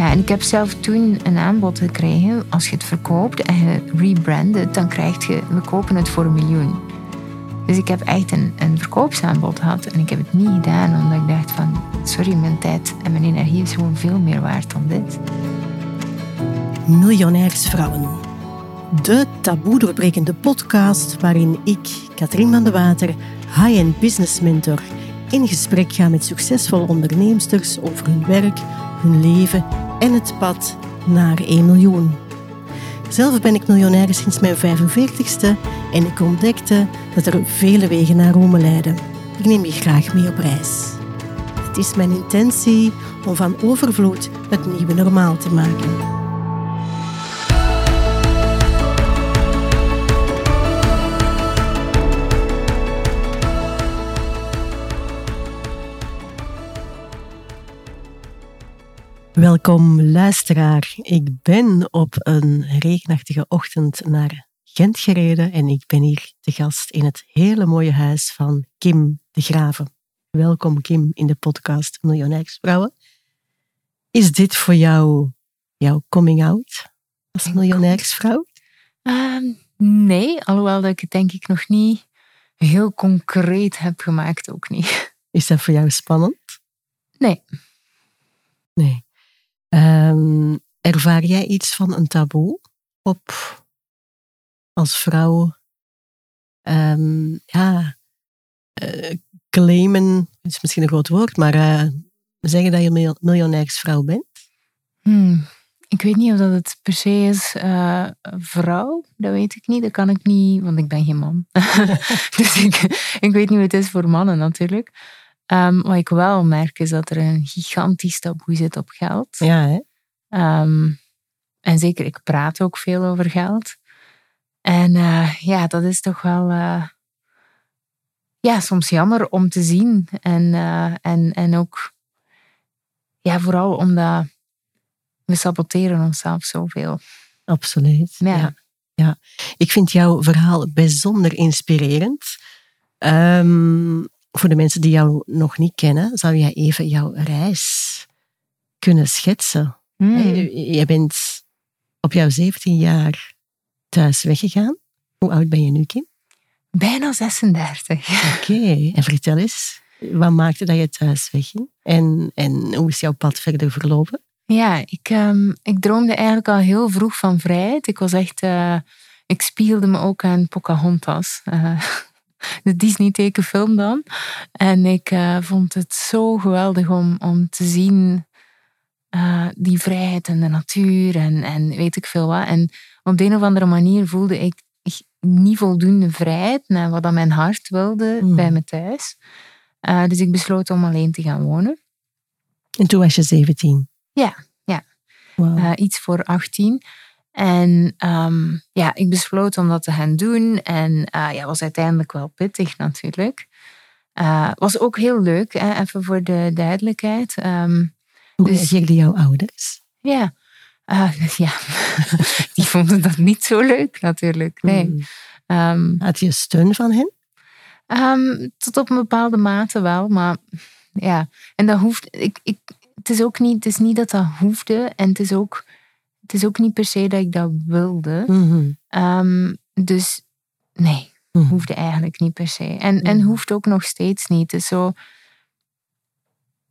Ja, en ik heb zelf toen een aanbod gekregen. Als je het verkoopt en je rebrandt dan krijg je, we kopen het voor een miljoen. Dus ik heb echt een, een verkoopsaanbod gehad en ik heb het niet gedaan omdat ik dacht van, sorry, mijn tijd en mijn energie is gewoon veel meer waard dan dit. Miljonairsvrouwen. De taboe doorbrekende podcast waarin ik, Katrien van de Water, high-end business mentor, in gesprek ga met succesvolle onderneemsters over hun werk, hun leven en het pad naar 1 miljoen. Zelf ben ik miljonair sinds mijn 45ste en ik ontdekte dat er vele wegen naar Rome leiden. Ik neem je graag mee op reis. Het is mijn intentie om van overvloed het nieuwe normaal te maken. Welkom luisteraar. Ik ben op een regenachtige ochtend naar Gent gereden en ik ben hier te gast in het hele mooie huis van Kim de Graven. Welkom Kim in de podcast Miljonairsvrouwen. Is dit voor jou jouw coming out als miljonairsvrouw? Uh, nee, alhoewel dat ik het denk ik nog niet heel concreet heb gemaakt, ook niet. Is dat voor jou spannend? Nee. Nee. Um, ervaar jij iets van een taboe op als vrouw? Um, ja, uh, claimen is misschien een groot woord, maar uh, zeggen dat je miljonairsvrouw bent? Hmm. Ik weet niet of dat het per se is uh, vrouw. Dat weet ik niet. Dat kan ik niet, want ik ben geen man. dus ik, ik weet niet hoe het is voor mannen natuurlijk. Um, wat ik wel merk is dat er een gigantisch taboe zit op geld. Ja, hè? Um, en zeker, ik praat ook veel over geld. En uh, ja, dat is toch wel uh, ja, soms jammer om te zien. En, uh, en, en ook ja, vooral omdat we saboteren onszelf zoveel. Absoluut. Ja. ja. ja. Ik vind jouw verhaal bijzonder inspirerend. Um, voor de mensen die jou nog niet kennen, zou jij even jouw reis kunnen schetsen? Mm. Je bent op jouw 17 jaar thuis weggegaan. Hoe oud ben je nu, Kim? Bijna 36. Oké, en vertel eens, wat maakte dat je thuis wegging? En, en hoe is jouw pad verder verlopen? Ja, ik, um, ik droomde eigenlijk al heel vroeg van vrijheid. Ik was echt... Uh, ik spiegelde me ook aan Pocahontas. Uh, de Disney-tekenfilm dan. En ik uh, vond het zo geweldig om, om te zien uh, die vrijheid en de natuur en, en weet ik veel wat. En op de een of andere manier voelde ik niet voldoende vrijheid naar wat dat mijn hart wilde mm. bij me thuis. Uh, dus ik besloot om alleen te gaan wonen. En toen was je 17? Ja, ja. Wow. iets voor 18. En um, ja, ik besloot om dat te gaan doen. En uh, ja, was uiteindelijk wel pittig natuurlijk. Uh, was ook heel leuk, hè, even voor de duidelijkheid. Um, Hoe dus, reageerden jouw ouders? Ja, uh, ja. die vonden dat niet zo leuk natuurlijk. Nee. Hmm. Um, Had je steun van hen? Tot op een bepaalde mate wel, maar ja. En dat hoeft. Ik, ik, het is ook niet, het is niet dat dat hoefde. En het is ook het is ook niet per se dat ik dat wilde. Mm um, dus nee, mm hoefde eigenlijk niet per se. En, en mhm. hoeft ook nog steeds niet. Dus zo,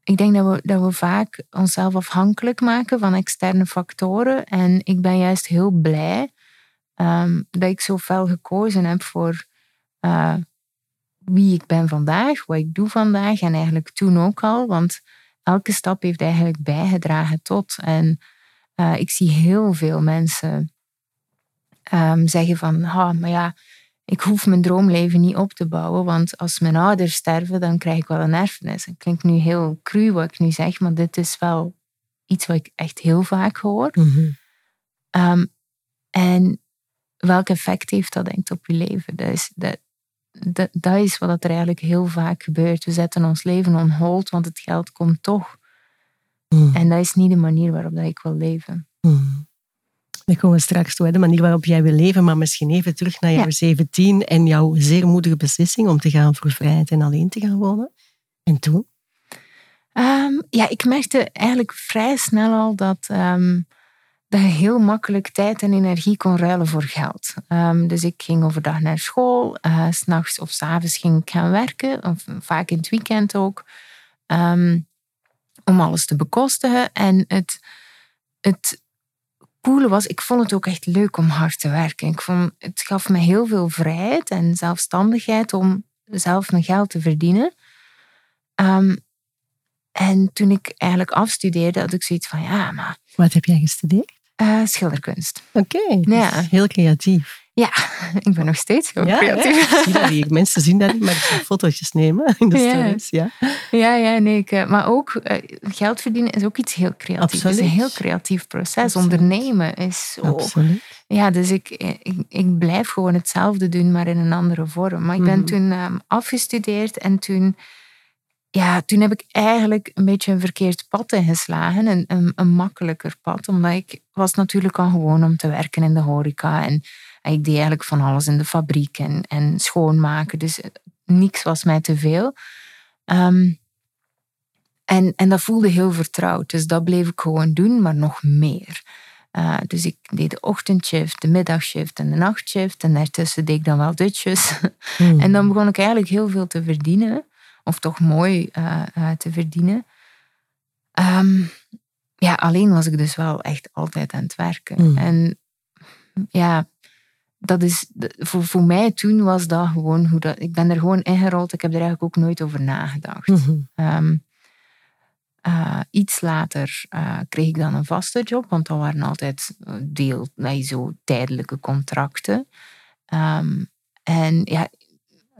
ik denk dat we, dat we vaak onszelf afhankelijk maken van externe factoren. En ik ben juist heel blij um, dat ik zo fel gekozen heb voor uh, wie ik ben vandaag, wat ik doe vandaag en eigenlijk toen ook al. Want elke stap heeft eigenlijk bijgedragen tot. En uh, ik zie heel veel mensen um, zeggen van, ha, maar ja, ik hoef mijn droomleven niet op te bouwen, want als mijn ouders sterven, dan krijg ik wel een erfenis. Het klinkt nu heel cru wat ik nu zeg, maar dit is wel iets wat ik echt heel vaak hoor. Mm um, en welk effect heeft dat denk ik op je leven? Dat is, dat, dat, dat is wat er eigenlijk heel vaak gebeurt. We zetten ons leven on hold, want het geld komt toch. Mm. En dat is niet de manier waarop dat ik wil leven. Mm. Dan komen we straks toe, de manier waarop jij wil leven, maar misschien even terug naar jouw 17 en jouw zeer moedige beslissing om te gaan voor vrijheid en alleen te gaan wonen. En toen? Ehm, ja, ik merkte eigenlijk vrij snel al dat, um, dat je heel makkelijk tijd en energie kon ruilen voor geld. Um, dus ik ging overdag naar school, uh, s'nachts of s'avonds ging ik gaan werken, of vaak in het weekend ook, om alles te bekostigen. En het, het coole was, ik vond het ook echt leuk om hard te werken. Ik vond, het gaf me heel veel vrijheid en zelfstandigheid om zelf mijn geld te verdienen. Um, en toen ik eigenlijk afstudeerde, had ik zoiets van, ja, maar... Wat heb jij gestudeerd? Uh, schilderkunst. Oké, okay, ja. heel creatief. Ja, ik ben nog steeds heel creatief. Ja, zie dat niet. Mensen zien dat niet, maar ik ga fotootjes nemen in de ja. stories. Ja, ja, ja nee, ik, eh, maar ook uh, geld verdienen is ook iets heel creatiefs. Het is een heel creatief proces. Ondernemen is zo... Absoluut. Ja, dus ik, ik, ik, blijf gewoon hetzelfde doen, maar in een andere vorm. Maar ik ben -hmm. toen um, afgestudeerd en toen ja, toen heb ik eigenlijk een beetje een verkeerd pad ingeslagen. Een, een, een, makkelijker pad. Omdat ik was natuurlijk al gewoon om te werken in de horeca. En, ik deed eigenlijk van alles in de fabriek en, en schoonmaken. Dus niks was mij te veel. Um, en, en dat voelde heel vertrouwd. Dus dat bleef ik gewoon doen, maar nog meer. Uh, dus ik deed de ochtendshift, de middagshift en de nachtshift. En daartussen deed ik dan wel dutjes. Mm. En dan begon ik eigenlijk heel veel te verdienen of toch mooi uh, uh, te verdienen. Um, ja, alleen was ik dus wel echt altijd aan het werken. Mm. En ja, dat is, voor, voor mij toen was dat gewoon hoe dat. Ik ben er gewoon ingerold. Ik heb er eigenlijk ook nooit over nagedacht. Mm -hmm. um, uh, iets later uh, kreeg ik dan een vaste job, want dat waren altijd deel, nee, zo tijdelijke contracten. Um, en ja,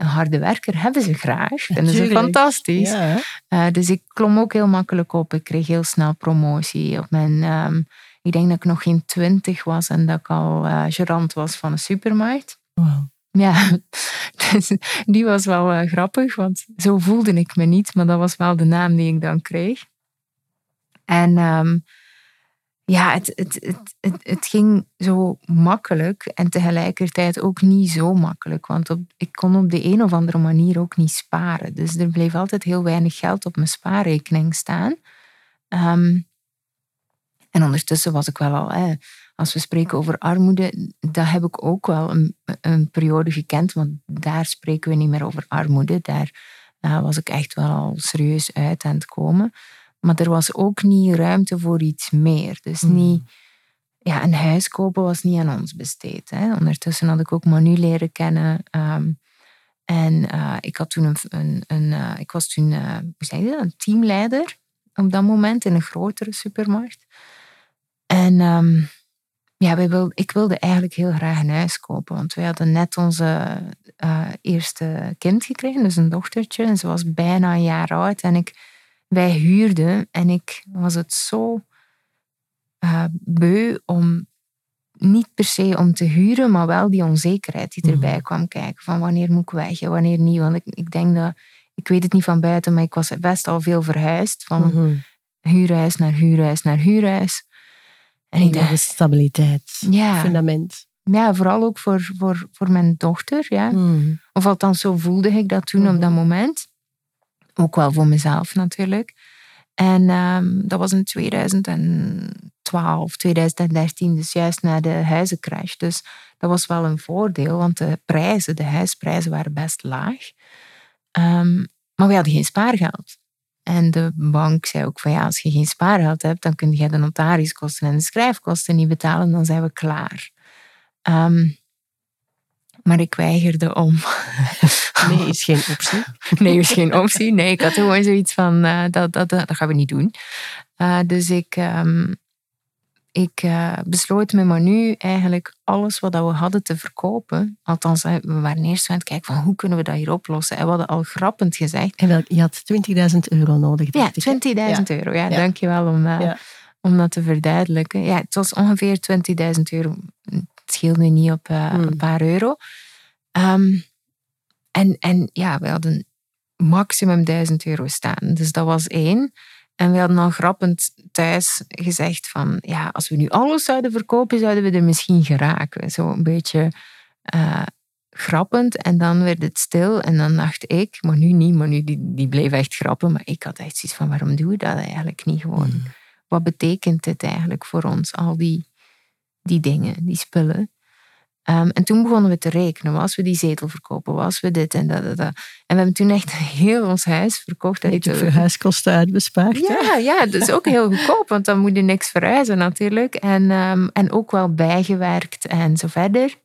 een harde werker hebben ze graag. Vinden ze fantastisch. Ja, uh, dus ik klom ook heel makkelijk op. Ik kreeg heel snel promotie. Op mijn, um, ik denk dat ik nog geen twintig was en dat ik al uh, gerand was van een supermarkt. Wow. Ja, dus die was wel uh, grappig, want zo voelde ik me niet, maar dat was wel de naam die ik dan kreeg. En um, ja, het, het, het, het, ging zo makkelijk en tegelijkertijd ook niet zo makkelijk. Want op, ik kon op de een of andere manier ook niet sparen. Dus er bleef altijd heel weinig geld op mijn spaarrekening staan. Um, en ondertussen was ik wel al, als we spreken over armoede, dat heb ik ook wel een, een periode gekend. Want daar spreken we niet meer over armoede. Daar uh, was ik echt wel al serieus uit aan het komen. Maar er was ook niet ruimte voor iets meer. Dus hmm. niet, ja, een huis kopen was niet aan ons besteed. Hè. Ondertussen had ik ook Manu leren kennen. Um, en uh, ik, had toen een, een, een uh, ik was toen uh, hoe zeg je dat, een teamleider op dat moment in een grotere supermarkt. En um, ja, wij ik wilde eigenlijk heel graag een huis kopen. Want wij hadden net onze eerste kind gekregen, dus een dochtertje. En ze was bijna een jaar oud. En ik wij huurden en ik was het zo uh, beu om niet per se om te huren, maar wel die onzekerheid die erbij mhm. kwam kijken. Van wanneer moet ik weg en wanneer niet. Want ik, ik denk dat, ik weet het niet van buiten, maar ik was best al veel verhuisd. Van mm huurhuis naar huurhuis naar huurhuis. En ik dacht, stabiliteit, ja, fundament. Ja, vooral ook voor, voor, voor mijn dochter. Ja. Mhm. Of althans, zo voelde ik dat toen op dat mhm. moment. Ook wel voor mezelf natuurlijk. En um, dat was in 2012, 2013, dus juist na de huizencrash. Dus dat was wel een voordeel, want de prijzen, de huisprijzen waren best laag. Um, maar we hadden geen spaargeld. En de bank zei ook van ja, als je geen spaargeld hebt, dan kun je de notariskosten en de schrijfkosten niet betalen, dan zijn we klaar. Um, maar ik weigerde om. Nee, is geen optie. Nee, is geen optie. Nee, ik had gewoon zoiets van, uh, dat, dat, dat, gaan we niet doen. Uh, dus ik, um, ik uh, besloot met Manu eigenlijk alles wat we hadden te verkopen. Althans, we waren eerst aan het kijken van hoe kunnen we dat hier oplossen. En we hadden al grappend gezegd. En wel, je had 20.000 euro nodig. Ja, 20.000 ja. euro. Ja, ja, dankjewel om, ja. om dat te verduidelijken. Ja, het was ongeveer 20.000 euro. Het scheelde niet op uh, hmm. een paar euro. Um, en, en ja, we hadden maximum 1000 euro staan. Dus dat was één. En we hadden al grappend thuis gezegd van, ja, als we nu alles zouden verkopen, zouden we er misschien geraken. Zo een beetje uh, grappend en dan werd het stil en dan dacht ik, maar nu niet, maar nu die, die bleef echt grappen, maar ik had echt zoiets van waarom doen we dat eigenlijk niet gewoon? Mm. Wat betekent dit eigenlijk voor ons, al die, die dingen, die spullen? Ehm, en toen begonnen we te rekenen. Was we die zetel verkopen? Was we dit en dat, dat, En we hebben toen echt heel ons huis verkocht. Dat je verhuiskosten uitbespaard. Ja, ja, dat is ook heel goedkoop, want dan moet je niks verhuizen natuurlijk. En, ehm, en ook wel bijgewerkt en zo verder.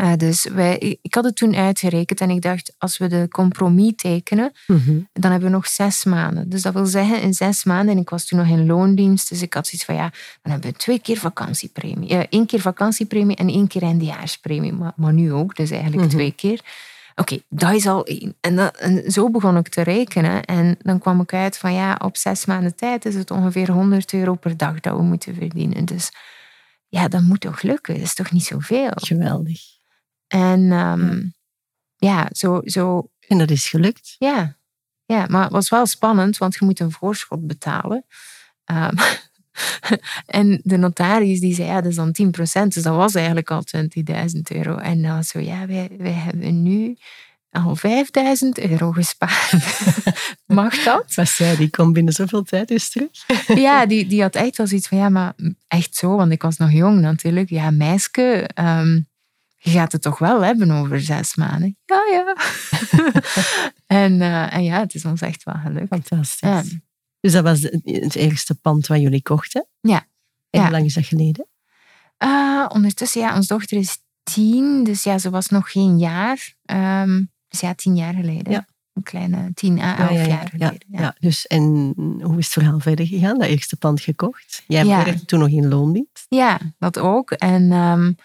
Uh, dus wij, ik had het toen uitgerekend en ik dacht, als we de compromis tekenen, mhm. dan hebben we nog zes maanden. Dus dat wil zeggen, in zes maanden, en ik was toen nog in loondienst, dus ik had zoiets van, ja, dan hebben we twee keer vakantiepremie. Uh, één keer vakantiepremie en één keer eindejaarspremie, maar, maar nu ook, dus eigenlijk mhm. twee keer. Oké, dat is al één. En, dat, en zo begon ik te rekenen. En dan kwam ik uit van, ja, op zes maanden tijd is het ongeveer 100 euro per dag dat we moeten verdienen. Dus ja, dat moet toch lukken? Dat is toch niet zoveel? Geweldig. En ehm, ja, zo, zo. En dat is gelukt? Ja. ja, maar het was wel spannend, want je moet een voorschot betalen. Um, en de notaris die zei, ja, dat is dan 10%, dus dat was eigenlijk al 20.000 euro. En dan zo, ja, wij, wij hebben nu al 5000 euro gespaard. Mag dat? Maar zei, die komt binnen zoveel tijd eens terug. ja, die, die had echt wel zoiets van, ja, maar echt zo, want ik was nog jong natuurlijk. Ja, meisje, um, je gaat het toch wel hebben over zes maanden. Ja, ja. en, uh, en ja, het is ons echt wel gelukt. Fantastisch. Dus dat was het eerste pand wat jullie kochten? Ja. En hoe lang is dat geleden? Uh, ondertussen, ja, onze dochter is tien, dus ja, ze was nog geen jaar. Um, dus ja, tien jaar geleden. Ja. Een kleine tien à elf jaar geleden. Ja. dus en hoe is het verhaal verder gegaan? Dat eerste pand gekocht? Jij werkte toen nog in loondienst? Ja, dat ook. En um,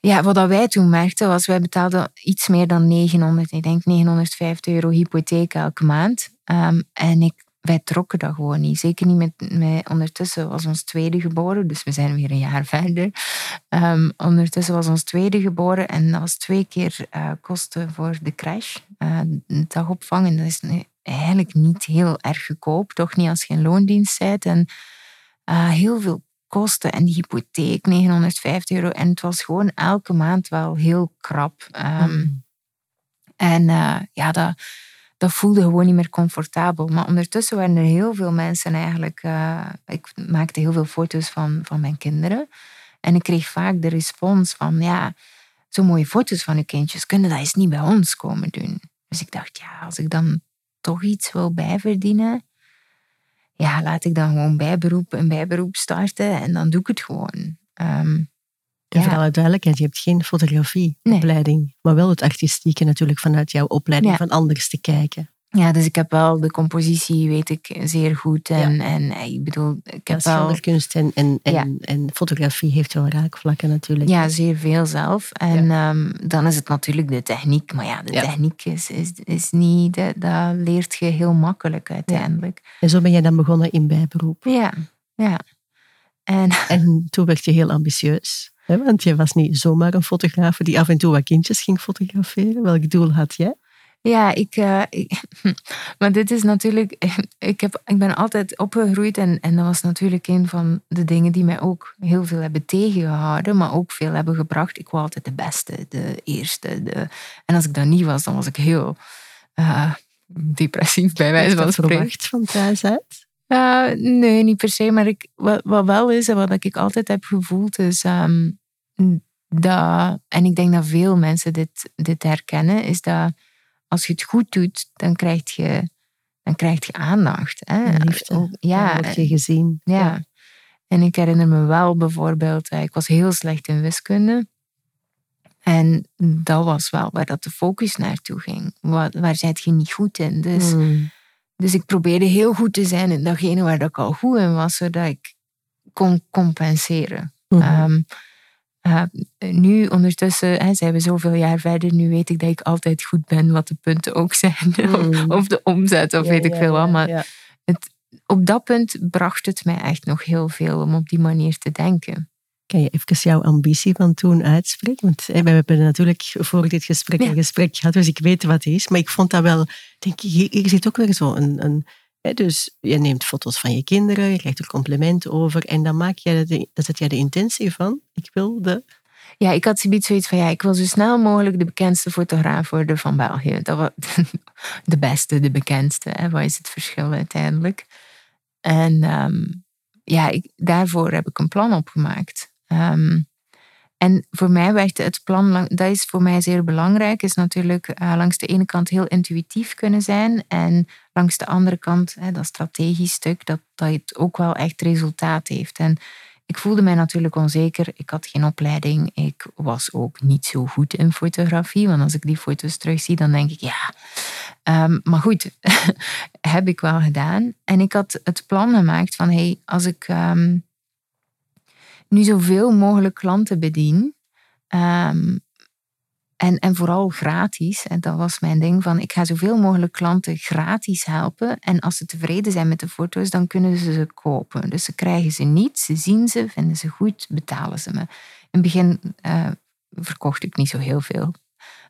ja, wat wij toen merkten was, wij betaalden iets meer dan 900, ik denk 950 euro hypotheek elke maand. Um, en ik, wij trokken dat gewoon niet. Zeker niet met, met, ondertussen was ons tweede geboren, dus we zijn weer een jaar verder. Um, ondertussen was ons tweede geboren en dat was twee keer uh, kosten voor de crash, uh, dagopvang. En dat is eigenlijk niet heel erg goedkoop, toch niet als je loondienst bent. En uh, heel veel kosten en die hypotheek 950 euro. En het was gewoon elke maand wel heel krap. Ehm, mm. En uh, ja, dat, dat voelde gewoon niet meer comfortabel. Maar ondertussen waren er heel veel mensen eigenlijk. Uh, ik maakte heel veel foto's van, van mijn kinderen. En ik kreeg vaak de respons van: ja, zo mooie foto's van uw kindjes, kunnen dat eens niet bij ons komen doen? Dus ik dacht, ja, als ik dan toch iets wil bijverdienen, ja, laat ik dan gewoon bijberoep, een bijberoep starten en dan doe ik het gewoon. Um, ja. voor alle duidelijkheid, je hebt geen fotografieopleiding, maar wel het artistieke natuurlijk vanuit jouw opleiding van anders te kijken. Ja, dus ik heb wel de compositie, weet ik, zeer goed. En, en eh, ik bedoel, ik heb ja, wel... kunst en, en, en, en, fotografie heeft wel raakvlakken natuurlijk. Ja, zeer veel zelf. En um, dan is het natuurlijk de techniek. Maar ja, de techniek is, is, is niet... Dat, dat leert je heel makkelijk uiteindelijk. En zo ben jij dan begonnen in bijberoep. Ja, ja. En, en toen werd je heel ambitieus. Hè? Want je was niet zomaar een fotograaf die af en toe wat kindjes ging fotograferen. Welk doel had jij? Ja, ik, uh, maar dit is natuurlijk, ik, heb, ik ben altijd opgegroeid en, en dat was natuurlijk een van de dingen die mij ook heel veel hebben tegengehouden, maar ook veel hebben gebracht. Ik wou altijd de beste, de eerste. De, en als ik dat niet was, dan was ik heel uh, depressief bij wijze van spreken. van thuis uit? Uh, nee, niet per se, maar ik, wat, wat wel is en wat ik altijd heb gevoeld is um, dat, en ik denk dat veel mensen dit, dit herkennen, is dat als je het goed doet, dan krijg je, dan krijg je aandacht. Hè? Liefde. Ja, word je gezien. Ja. En ik herinner me wel bijvoorbeeld, eh, ik was heel slecht in wiskunde. En dat was wel waar dat de focus naartoe ging. Waar, waar zijt je niet goed in? Dus, hmm. dus ik probeerde heel goed te zijn in datgene waar ik al goed in was, zodat ik kon compenseren. Mm uh, nu ondertussen hè, zijn we zoveel jaar verder. Nu weet ik dat ik altijd goed ben, wat de punten ook zijn. Mm. of de omzet, of weet ik veel wat. Maar het, op dat punt bracht het mij echt nog heel veel om op die manier te denken. Kan je even jouw ambitie van toen uitspreken? Want we hebben natuurlijk voor dit gesprek een gesprek gehad, dus ik weet wat het is. Maar ik vond dat wel, denk ik, hier, zit ook weer zo een, een dus je neemt foto's van je kinderen, je krijgt er complimenten over en dan maak je de, dat zet jij de intentie van, ik wil de... Ja, ik had zoiets van, ja, ik wil zo snel mogelijk de bekendste fotograaf worden van België. Dat was de beste, de bekendste. Hè? Wat is het verschil uiteindelijk? En ehm, ja, daarvoor heb ik een plan opgemaakt. Um, en voor mij werd het plan, dat is voor mij zeer belangrijk, is natuurlijk uh, langs de ene kant heel intuïtief kunnen zijn en langs de andere kant hè, dat strategisch stuk, dat, dat het ook wel echt resultaat heeft. En ik voelde mij natuurlijk onzeker. Ik had geen opleiding. Ik was ook niet zo goed in fotografie. Want als ik die foto's terugzie, dan denk ik, ja. Um, maar goed, heb ik wel gedaan. En ik had het plan gemaakt van, hey, als ik um, nu zoveel mogelijk klanten bedien, um, en, en vooral gratis. En dat was mijn ding van, ik ga zoveel mogelijk klanten gratis helpen. En als ze tevreden zijn met de foto's, dan kunnen ze ze kopen. Dus ze krijgen ze niet, ze zien ze, vinden ze goed, betalen ze me. In het begin uh, verkocht ik niet zo heel veel.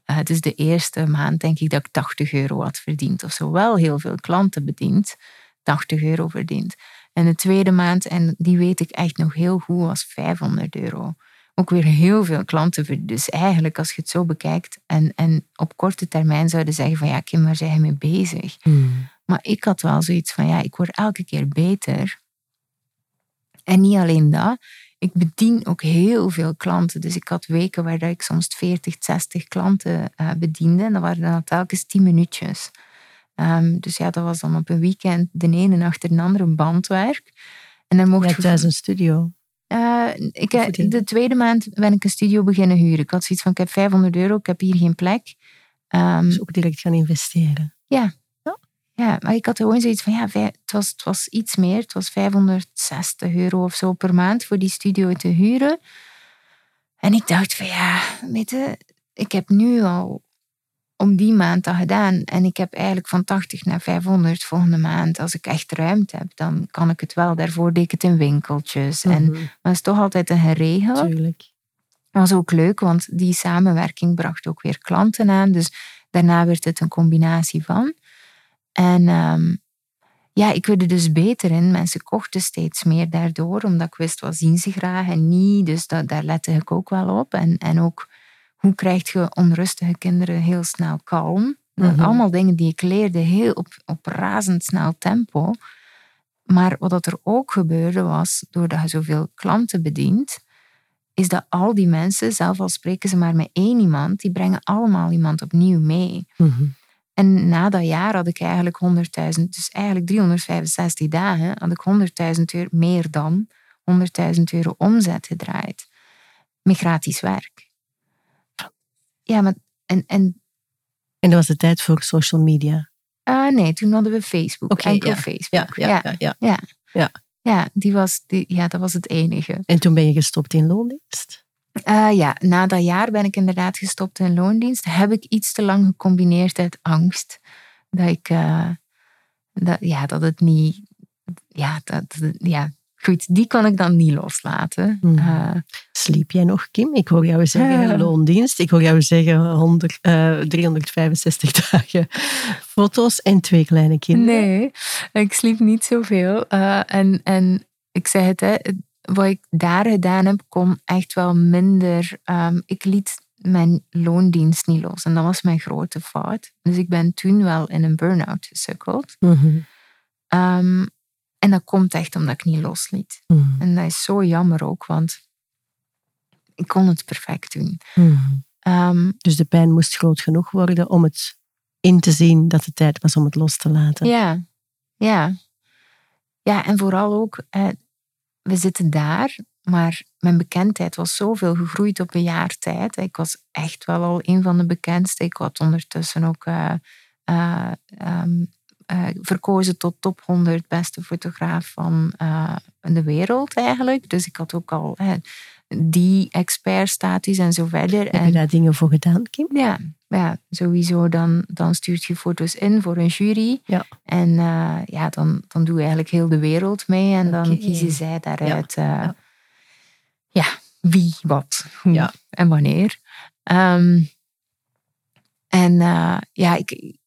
Uh, het is de eerste maand, denk ik, dat ik 80 euro had verdiend. Of zo wel heel veel klanten bediend, 80 euro verdiend. En de tweede maand, en die weet ik echt nog heel goed, was 500 euro ook weer heel veel klanten. Dus eigenlijk, als je het zo bekijkt en, en op korte termijn zouden zeggen van ja, Kim, waar zijn je mee bezig? Hmm. Maar ik had wel zoiets van ja, ik word elke keer beter. En niet alleen dat, ik bedien ook heel veel klanten. Dus ik had weken waar ik soms 40, 60 klanten uh, bediende. En dat waren dan telkens 10 minuutjes. Um, dus ja, dat was dan op een weekend de ene achter de andere bandwerk. En dan mocht je thuis een studio. Uh, ik, de tweede maand ben ik een studio beginnen huren. Ik had zoiets van, ik heb 500 euro, ik heb hier geen plek. Um, dus ook direct gaan investeren. Ja. ja. Ja, maar ik had gewoon zoiets van, ja, het was, het was iets meer. Het was 560 euro of zo per maand voor die studio te huren. En ik dacht van, ja, weet je, ik heb nu al om die maand dat gedaan. En ik heb eigenlijk van 80 naar 500 volgende maand. Als ik echt ruimte heb, dan kan ik het wel. Daarvoor deed ik het in winkeltjes. En mhm. dat is toch altijd een geregeld. Tuurlijk. Dat was ook leuk, want die samenwerking bracht ook weer klanten aan. Dus daarna werd het een combinatie van. En um, ja, ik werd er dus beter in. Mensen kochten steeds meer daardoor, omdat ik wist wat zien ze graag en niet. Dus dat, daar lette ik ook wel op. En, en ook hoe krijg je onrustige kinderen heel snel kalm? Mm Allemaal dingen die ik leerde heel op, op razendsnel tempo. Maar wat er ook gebeurde was, doordat je zoveel klanten bedient, is dat al die mensen, zelf al spreken ze maar met één iemand, die brengen allemaal iemand opnieuw mee. Mhm. En na dat jaar had ik eigenlijk 100.000, dus eigenlijk 365 dagen, had ik 100.000 euro meer dan 100.000 euro omzet gedraaid. Met gratis werk. Ja, maar en, en... En dat was de tijd voor social media? Uh, nee, toen hadden we Facebook. Okay, enkel Facebook. Ja ja, ja, ja, ja. ja. die was, die, ja, dat was het enige. En toen ben je gestopt in loondienst? Uh, ja, na dat jaar ben ik inderdaad gestopt in loondienst. Heb ik iets te lang gecombineerd uit angst. Dat ik, uh, dat, ja, dat het niet, ja, dat, ja, Goed, die kan ik dan niet loslaten. Hmm. Uh, Sliep jij nog, Kim? Ik hoor jou zeggen loondienst. Ik hoor jou zeggen 100, uh, 365 dagen foto's en twee kleine kinderen. Nee, ik sliep niet zoveel. Uh, en, en ik zeg het, hè, wat ik daar gedaan heb, kon echt wel minder. Um, ik liet mijn loondienst niet los. En dat was mijn grote fout. Dus ik ben toen wel in een burn-out gesukkeld. Mm -hmm. um, en dat komt echt omdat ik niet losliet. Mm. En dat is zo jammer ook, want ik kon het perfect doen. Mm. Um, dus de pijn moest groot genoeg worden om het in te zien dat het tijd was om het los te laten. Ja, ja. Ja, en vooral ook, eh, we zitten daar, maar mijn bekendheid was zoveel gegroeid op een jaar tijd. Ik was echt wel al een van de bekendste. Ik had ondertussen ook uh, uh, um, uh, verkozen tot top 100 beste fotograaf van uh, de wereld eigenlijk. Dus ik had ook al uh, die expertstatus en zo verder. Heb je daar dingen voor gedaan, Kim? Ja, ja sowieso. Dan, dan stuurt je foto's in voor een jury. Ja. En ja, dan, dan doe je eigenlijk heel de wereld mee. En dan kiezen zij daaruit ja. ja. wie, wat, hoe en wanneer. Um, en ja, ik,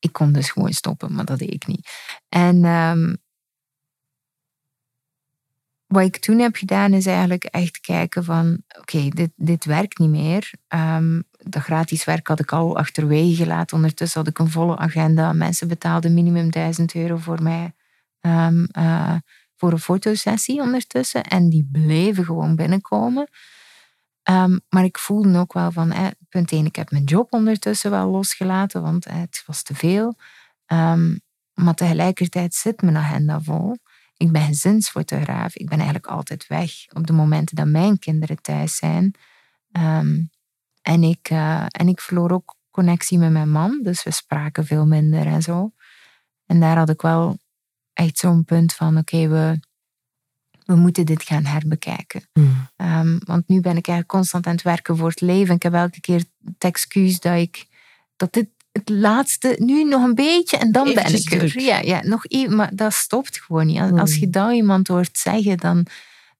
ik kon dus gewoon stoppen, maar dat deed ik niet. En um, wat ik toen heb gedaan is eigenlijk echt kijken van oké, dit, dit werkt niet meer. Um, dat gratis werk had ik al achterwege gelaten. Ondertussen had ik een volle agenda. Mensen betaalden minimum 1000 euro voor mij um, uh, voor een fotosessie ondertussen. En die bleven gewoon binnenkomen. Um, maar ik voelde ook wel van, eh, punt 1, ik heb mijn job ondertussen wel losgelaten, want eh, het was te veel. Um, maar tegelijkertijd zit mijn agenda vol. Ik ben gezinsfotograaf. Ik ben eigenlijk altijd weg op de momenten dat mijn kinderen thuis zijn. Um, en, ik, uh, en ik verloor ook connectie met mijn man, dus we spraken veel minder en zo. En daar had ik wel echt zo'n punt van: oké, we, we moeten dit gaan herbekijken. Mm. Um, want nu ben ik eigenlijk constant aan het werken voor het leven. Ik heb elke keer het excuus dat ik dat dit het laatste, nu nog een beetje en dan ben ik er. Ja, ja, nog even, maar dat stopt gewoon niet. Als, je mm. dat iemand hoort zeggen, dan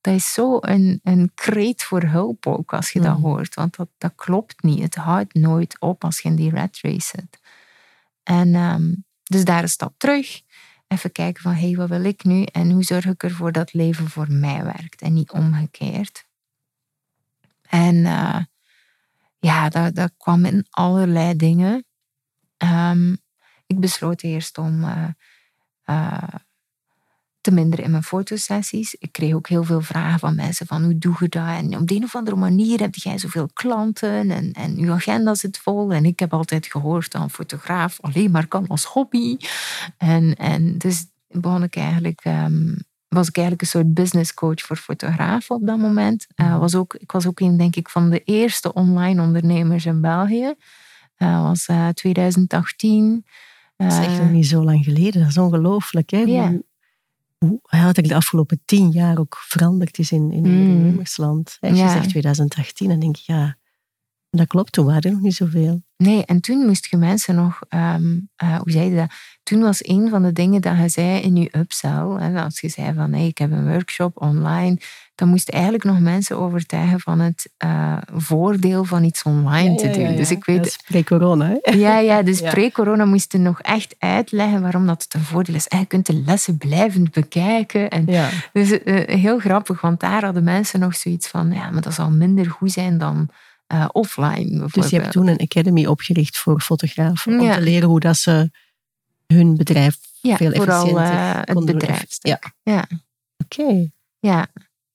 dat is zo een, een kreet voor hulp ook als je dat mm. hoort. Want dat, dat klopt niet. Het houdt nooit op als je in die rat race zit. En um, dus daar een stap terug. Even kijken van, hé, hey, wat wil ik nu? En hoe zorg ik ervoor dat leven voor mij werkt en niet omgekeerd? En uh, ja, dat, dat kwam in allerlei dingen. Um, ik besloot eerst om uh, uh, te minderen in mijn fotosessies. Ik kreeg ook heel veel vragen van mensen van hoe doe je dat? En op de een of andere manier heb jij zoveel klanten en, en uw agenda zit vol. En ik heb altijd gehoord dat een fotograaf alleen maar kan als hobby. En, en dus begon ik eigenlijk... Um, was ik eigenlijk een soort business coach voor fotografen op dat moment. Uh, was ook, ik was ook een, denk ik, van de eerste online ondernemers in België. Dat was 2018. Dat is echt nog niet zo lang geleden. Dat is ongelooflijk. Hè? Hoe eigenlijk de afgelopen tien jaar ook veranderd is in, in mm. ondernemersland. Als je zegt 2018, dan denk ik, ja, dat klopt, toen waren er nog niet zoveel. Nee, en toen moest je mensen nog, um, uh, hoe zei je dat? Toen was een van de dingen dat je zei in je upsell, hè, als je zei van hey, ik heb een workshop online, dan moest eigenlijk nog mensen overtuigen van het uh, voordeel van iets online te doen. dus ik weet, pre-corona. Ja, ja, dus pre-corona moest je nog echt uitleggen waarom dat het een voordeel is. En je kunt de lessen blijvend bekijken. En Dus uh, heel grappig, want daar hadden mensen nog zoiets van, ja, maar dat zal minder goed zijn dan uh, offline. Dus je hebt toen een academy opgericht voor fotografen om te leren hoe dat ze hun bedrijf ja, veel efficiënter uh, het bedrijf. Ja. ja. Oké. Ja,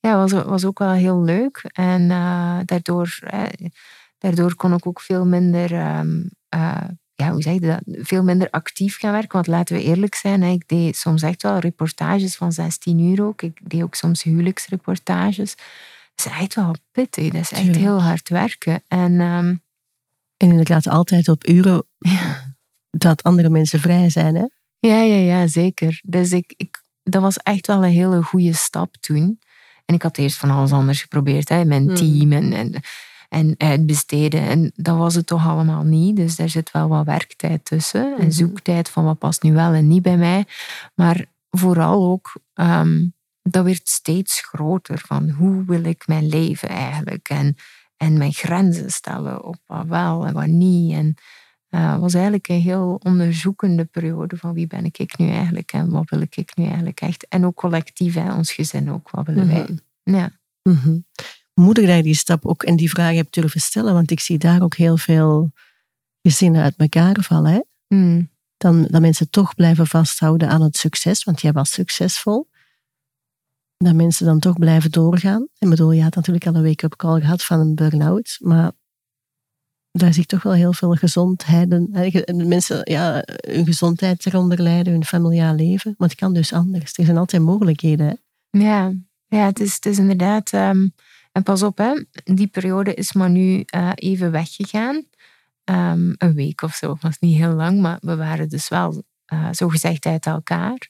ja was, was ook wel heel leuk. En uh, daardoor, daardoor kon ik ook veel minder, um, ja, hoe zeg je dat? Veel minder actief gaan werken. Want laten we eerlijk zijn, hè, ik deed soms echt wel reportages van 16 uur ook. Ik deed ook soms huwelijksreportages is echt wel pittig. Dat is echt heel hard werken. En, um, en inderdaad altijd op uren dat andere mensen vrij zijn. Hè? Ja, ja, ja, zeker. Dus ik, ik, dat was echt wel een hele goede stap toen. En ik had eerst van alles anders geprobeerd. Hè? Mijn hmm. team en, en, en uitbesteden. En dat was het toch allemaal niet. Dus daar zit wel wat werktijd tussen. En hmm. zoektijd van wat past nu wel en niet bij mij. Maar vooral ook um, dat werd steeds groter van hoe wil ik mijn leven eigenlijk en, en mijn grenzen stellen op wat wel en wat niet. En uh, was eigenlijk een heel onderzoekende periode van wie ben ik nu eigenlijk en wat wil ik nu eigenlijk echt. En ook collectief, hè, ons gezin ook, wat willen wij. Mhm. Ja. Mm -hmm. Moedig dat je die stap ook en die vraag hebt durven stellen, want ik zie daar ook heel veel gezinnen uit elkaar vallen. Hè? Mm. Dan, dat mensen toch blijven vasthouden aan het succes, want jij was succesvol dat mensen dan toch blijven doorgaan. Ik bedoel, je had natuurlijk al een wake-up call gehad van een burn-out, maar daar zie ik toch wel heel veel gezondheid. En mensen ja, hun gezondheid eronder lijden, hun familiaal leven. Maar het kan dus anders. Er zijn altijd mogelijkheden. Ja, ja het, is, het is inderdaad. Um, en pas op, hè, die periode is maar nu uh, even weggegaan. Um, een week of zo, was niet heel lang, maar we waren dus wel uh, zo gezegd uit elkaar.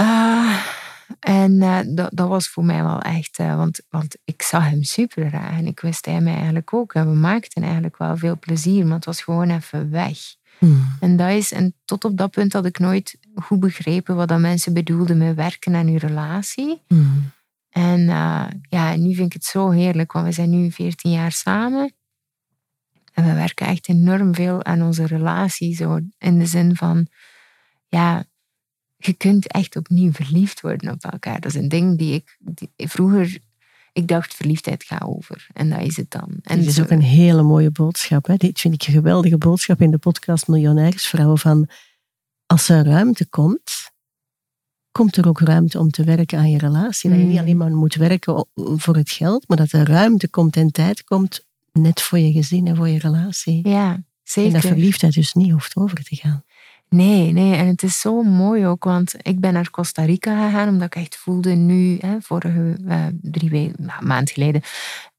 Uh, en uh, dat, dat, was voor mij wel echt, uh, want, want ik zag hem super graag en ik wist hij mij eigenlijk ook. En we maakten eigenlijk wel veel plezier, maar het was gewoon even weg. Hmm. En, dat is, en tot op dat punt had ik nooit goed begrepen wat dat mensen bedoelden met werken aan uw relatie. Hmm. En uh, ja, nu vind ik het zo heerlijk, want we zijn nu 14 jaar samen. En we werken echt enorm veel aan onze relatie, zo in de zin van, ja, je kunt echt opnieuw verliefd worden op elkaar. Dat is een ding die ik die, vroeger ik dacht, verliefdheid gaat over. En dat is het dan. En Dit is ook een hele mooie boodschap. Hè? Dit vind ik een geweldige boodschap in de podcast Miljonairsvrouw. Van als er ruimte komt, komt er ook ruimte om te werken aan je relatie. Dat je niet mm. alleen maar moet werken voor het geld, maar dat er ruimte komt en tijd komt net voor je gezin en voor je relatie. Ja, zeker. En dat verliefdheid dus niet hoeft over te gaan. Nee, nee. En het is zo mooi ook, want ik ben naar Costa Rica gegaan, omdat ik echt voelde nu, vorige uh, drie weken, maand geleden.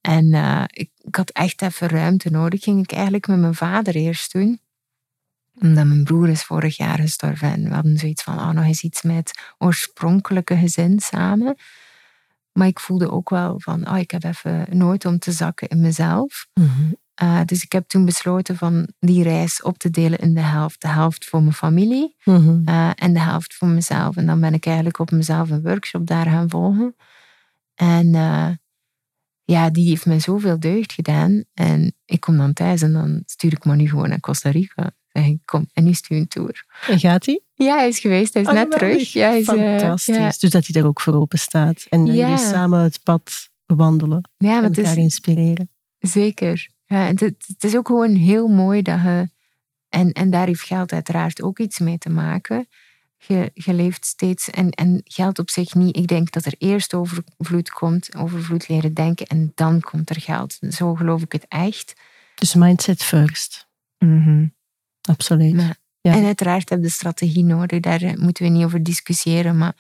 En uh, ik, had echt even ruimte nodig. Ging ik eigenlijk met mijn vader eerst doen. Omdat mijn broer is vorig jaar gestorven. En we hadden zoiets van, oh, nog eens iets met oorspronkelijke gezin samen. Maar ik voelde ook wel van, oh, ik heb even nooit om te zakken in mezelf. Mm uh, dus ik heb toen besloten van die reis op te delen in de helft. De helft voor mijn familie mm uh, en de helft voor mezelf. En dan ben ik eigenlijk op mezelf een workshop daar gaan volgen. En uh, ja, die heeft me zoveel deugd gedaan. En ik kom dan thuis en dan stuur ik me nu gewoon naar Costa Rica. Zeg ik, kom, en nu stuur een tour. En gaat hij? Ja, hij is geweest. Hij is oh, net terug. Ja, hij is, Fantastisch. Ja. Dus dat hij daar ook voor open staat. En ja. jullie samen het pad wandelen. Ja, en elkaar is, inspireren. Zeker. Ja, het, het, is ook gewoon heel mooi dat je, en, en daar heeft geld uiteraard ook iets mee te maken. Je, je leeft steeds, en, en geld op zich niet. Ik denk dat er eerst overvloed komt, overvloed leren denken en dan komt er geld. Zo geloof ik het echt. Dus mindset first. Mm Absoluut. ja. En uiteraard heb je de strategie nodig, daar moeten we niet over discussiëren. Maar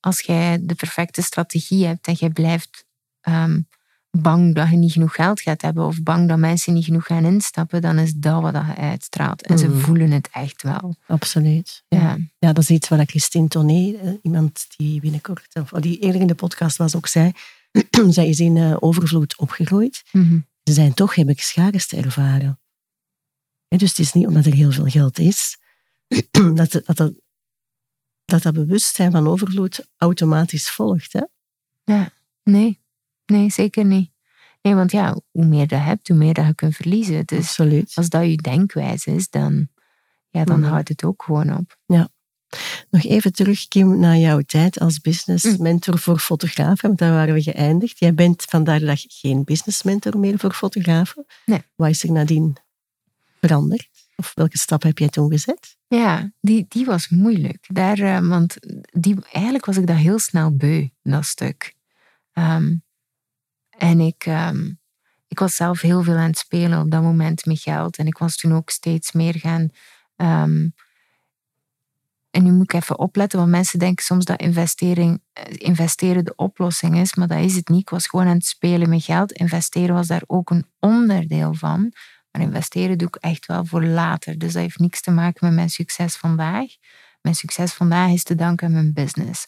als jij de perfecte strategie hebt en jij blijft ehm, bang dat je niet genoeg geld gaat hebben of bang dat mensen niet genoeg gaan instappen, dan is dat wat je uitstraalt. En ze mm. voelen het echt wel. Absoluut. Ja, ja. dat is iets wat Christine Tonné, eh, iemand die binnenkort, of die eerder in de podcast was, ook zei. zij is in uh, overvloed opgegroeid. Mm Ze zijn toch, heb ik schaarste ervaren. dus het is niet omdat er heel veel geld is, dat, dat, dat, dat, dat bewustzijn van overvloed automatisch volgt. Hè? Ja, nee. Nee, zeker niet. Nee, want ja, hoe meer je hebt, hoe meer dat je kunt verliezen. Dus Absoluut. als dat je denkwijze is, dan, ja, dan mhm. houdt het ook gewoon op. Ja. Nog even terug, Kim, naar jouw tijd als business mm. mentor voor fotografen, want daar waren we geëindigd. Jij bent vandaag de dag geen business mentor meer voor fotografen. Nee. Wat is er nadien veranderd? Of welke stap heb jij toen gezet? Ja, die, die was moeilijk. Daar, uh, want die, eigenlijk was ik dat heel snel beu, dat stuk. Um, en ik, um, ik was zelf heel veel aan het spelen op dat moment met geld. En ik was toen ook steeds meer gaan. Um, en nu moet ik even opletten, want mensen denken soms dat investering, eh, investeren de oplossing is, maar dat is het niet. Ik was gewoon aan het spelen met geld. Investeren was daar ook een onderdeel van. Maar investeren doe ik echt wel voor later. Dus dat heeft niks te maken met mijn succes vandaag. Mijn succes vandaag is te danken aan mijn business.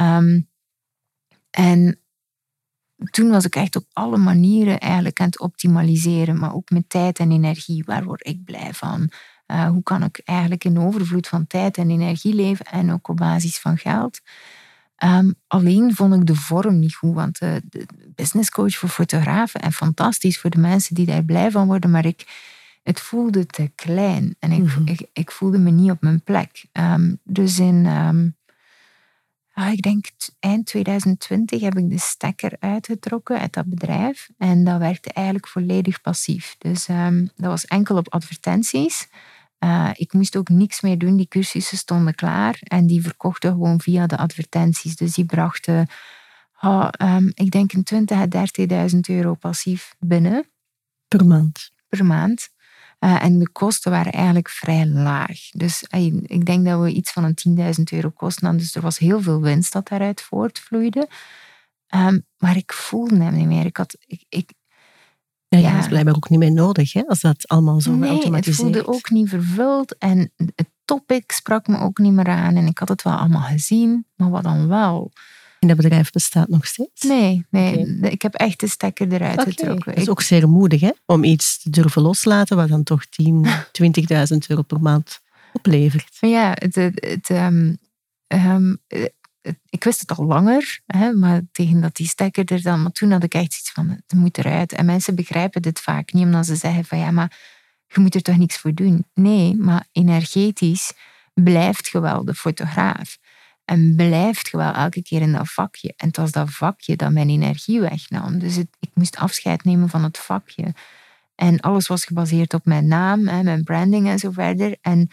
Um, en toen was ik echt op alle manieren eigenlijk aan het optimaliseren, maar ook met tijd en energie. Waar word ik blij van? Uh, hoe kan ik eigenlijk in overvloed van tijd en energie leven en ook op basis van geld? Um, alleen vond ik de vorm niet goed, want de, de business coach voor fotografen en fantastisch voor de mensen die daar blij van worden, maar ik, het voelde te klein en ik, mm ik, ik, voelde me niet op mijn plek. Um, dus in um, Ah, ik denk eind 2020 heb ik de stekker uitgetrokken uit dat bedrijf. En dat werkte eigenlijk volledig passief. Dus ehm, dat was enkel op advertenties. Uh, ik moest ook niks meer doen. Die cursussen stonden klaar. En die verkochten gewoon via de advertenties. Dus die brachten, oh, um, ik denk, een 20.000 à 30.000 euro passief binnen. Per maand? Per maand. Uh, en de kosten waren eigenlijk vrij laag. Dus uh, ik denk dat we iets van een 10.000 euro kosten hadden. Dus er was heel veel winst dat daaruit voortvloeide. Um, maar ik voelde hem niet meer. Ik had, ik, ik, ja, ja, dat is blijkbaar ook niet meer nodig, hè, als dat allemaal zo nee, geautomatiseerd het voelde ook niet vervuld. En het topic sprak me ook niet meer aan. En ik had het wel allemaal gezien, maar wat dan wel? En dat bedrijf bestaat nog steeds? Nee, nee. ik heb echt de stekker eruit getrokken. Dat is ook zeer moedig, hè? Om iets te durven loslaten wat dan toch 10, 20.000 euro per maand oplevert. Ja, het, het, ehm, ehm, ik wist het al langer, hè, maar tegen dat die stekker er dan... Maar toen had ik echt iets van, het moet eruit. En mensen begrijpen dit vaak niet, omdat ze zeggen van, ja, maar je moet er toch niks voor doen. Nee, maar energetisch blijft je wel de fotograaf. En blijft je wel elke keer in dat vakje. En het was dat vakje dat mijn energie wegnam. Dus ik moest afscheid nemen van het vakje. En alles was gebaseerd op mijn naam, hè, mijn branding en zo verder. En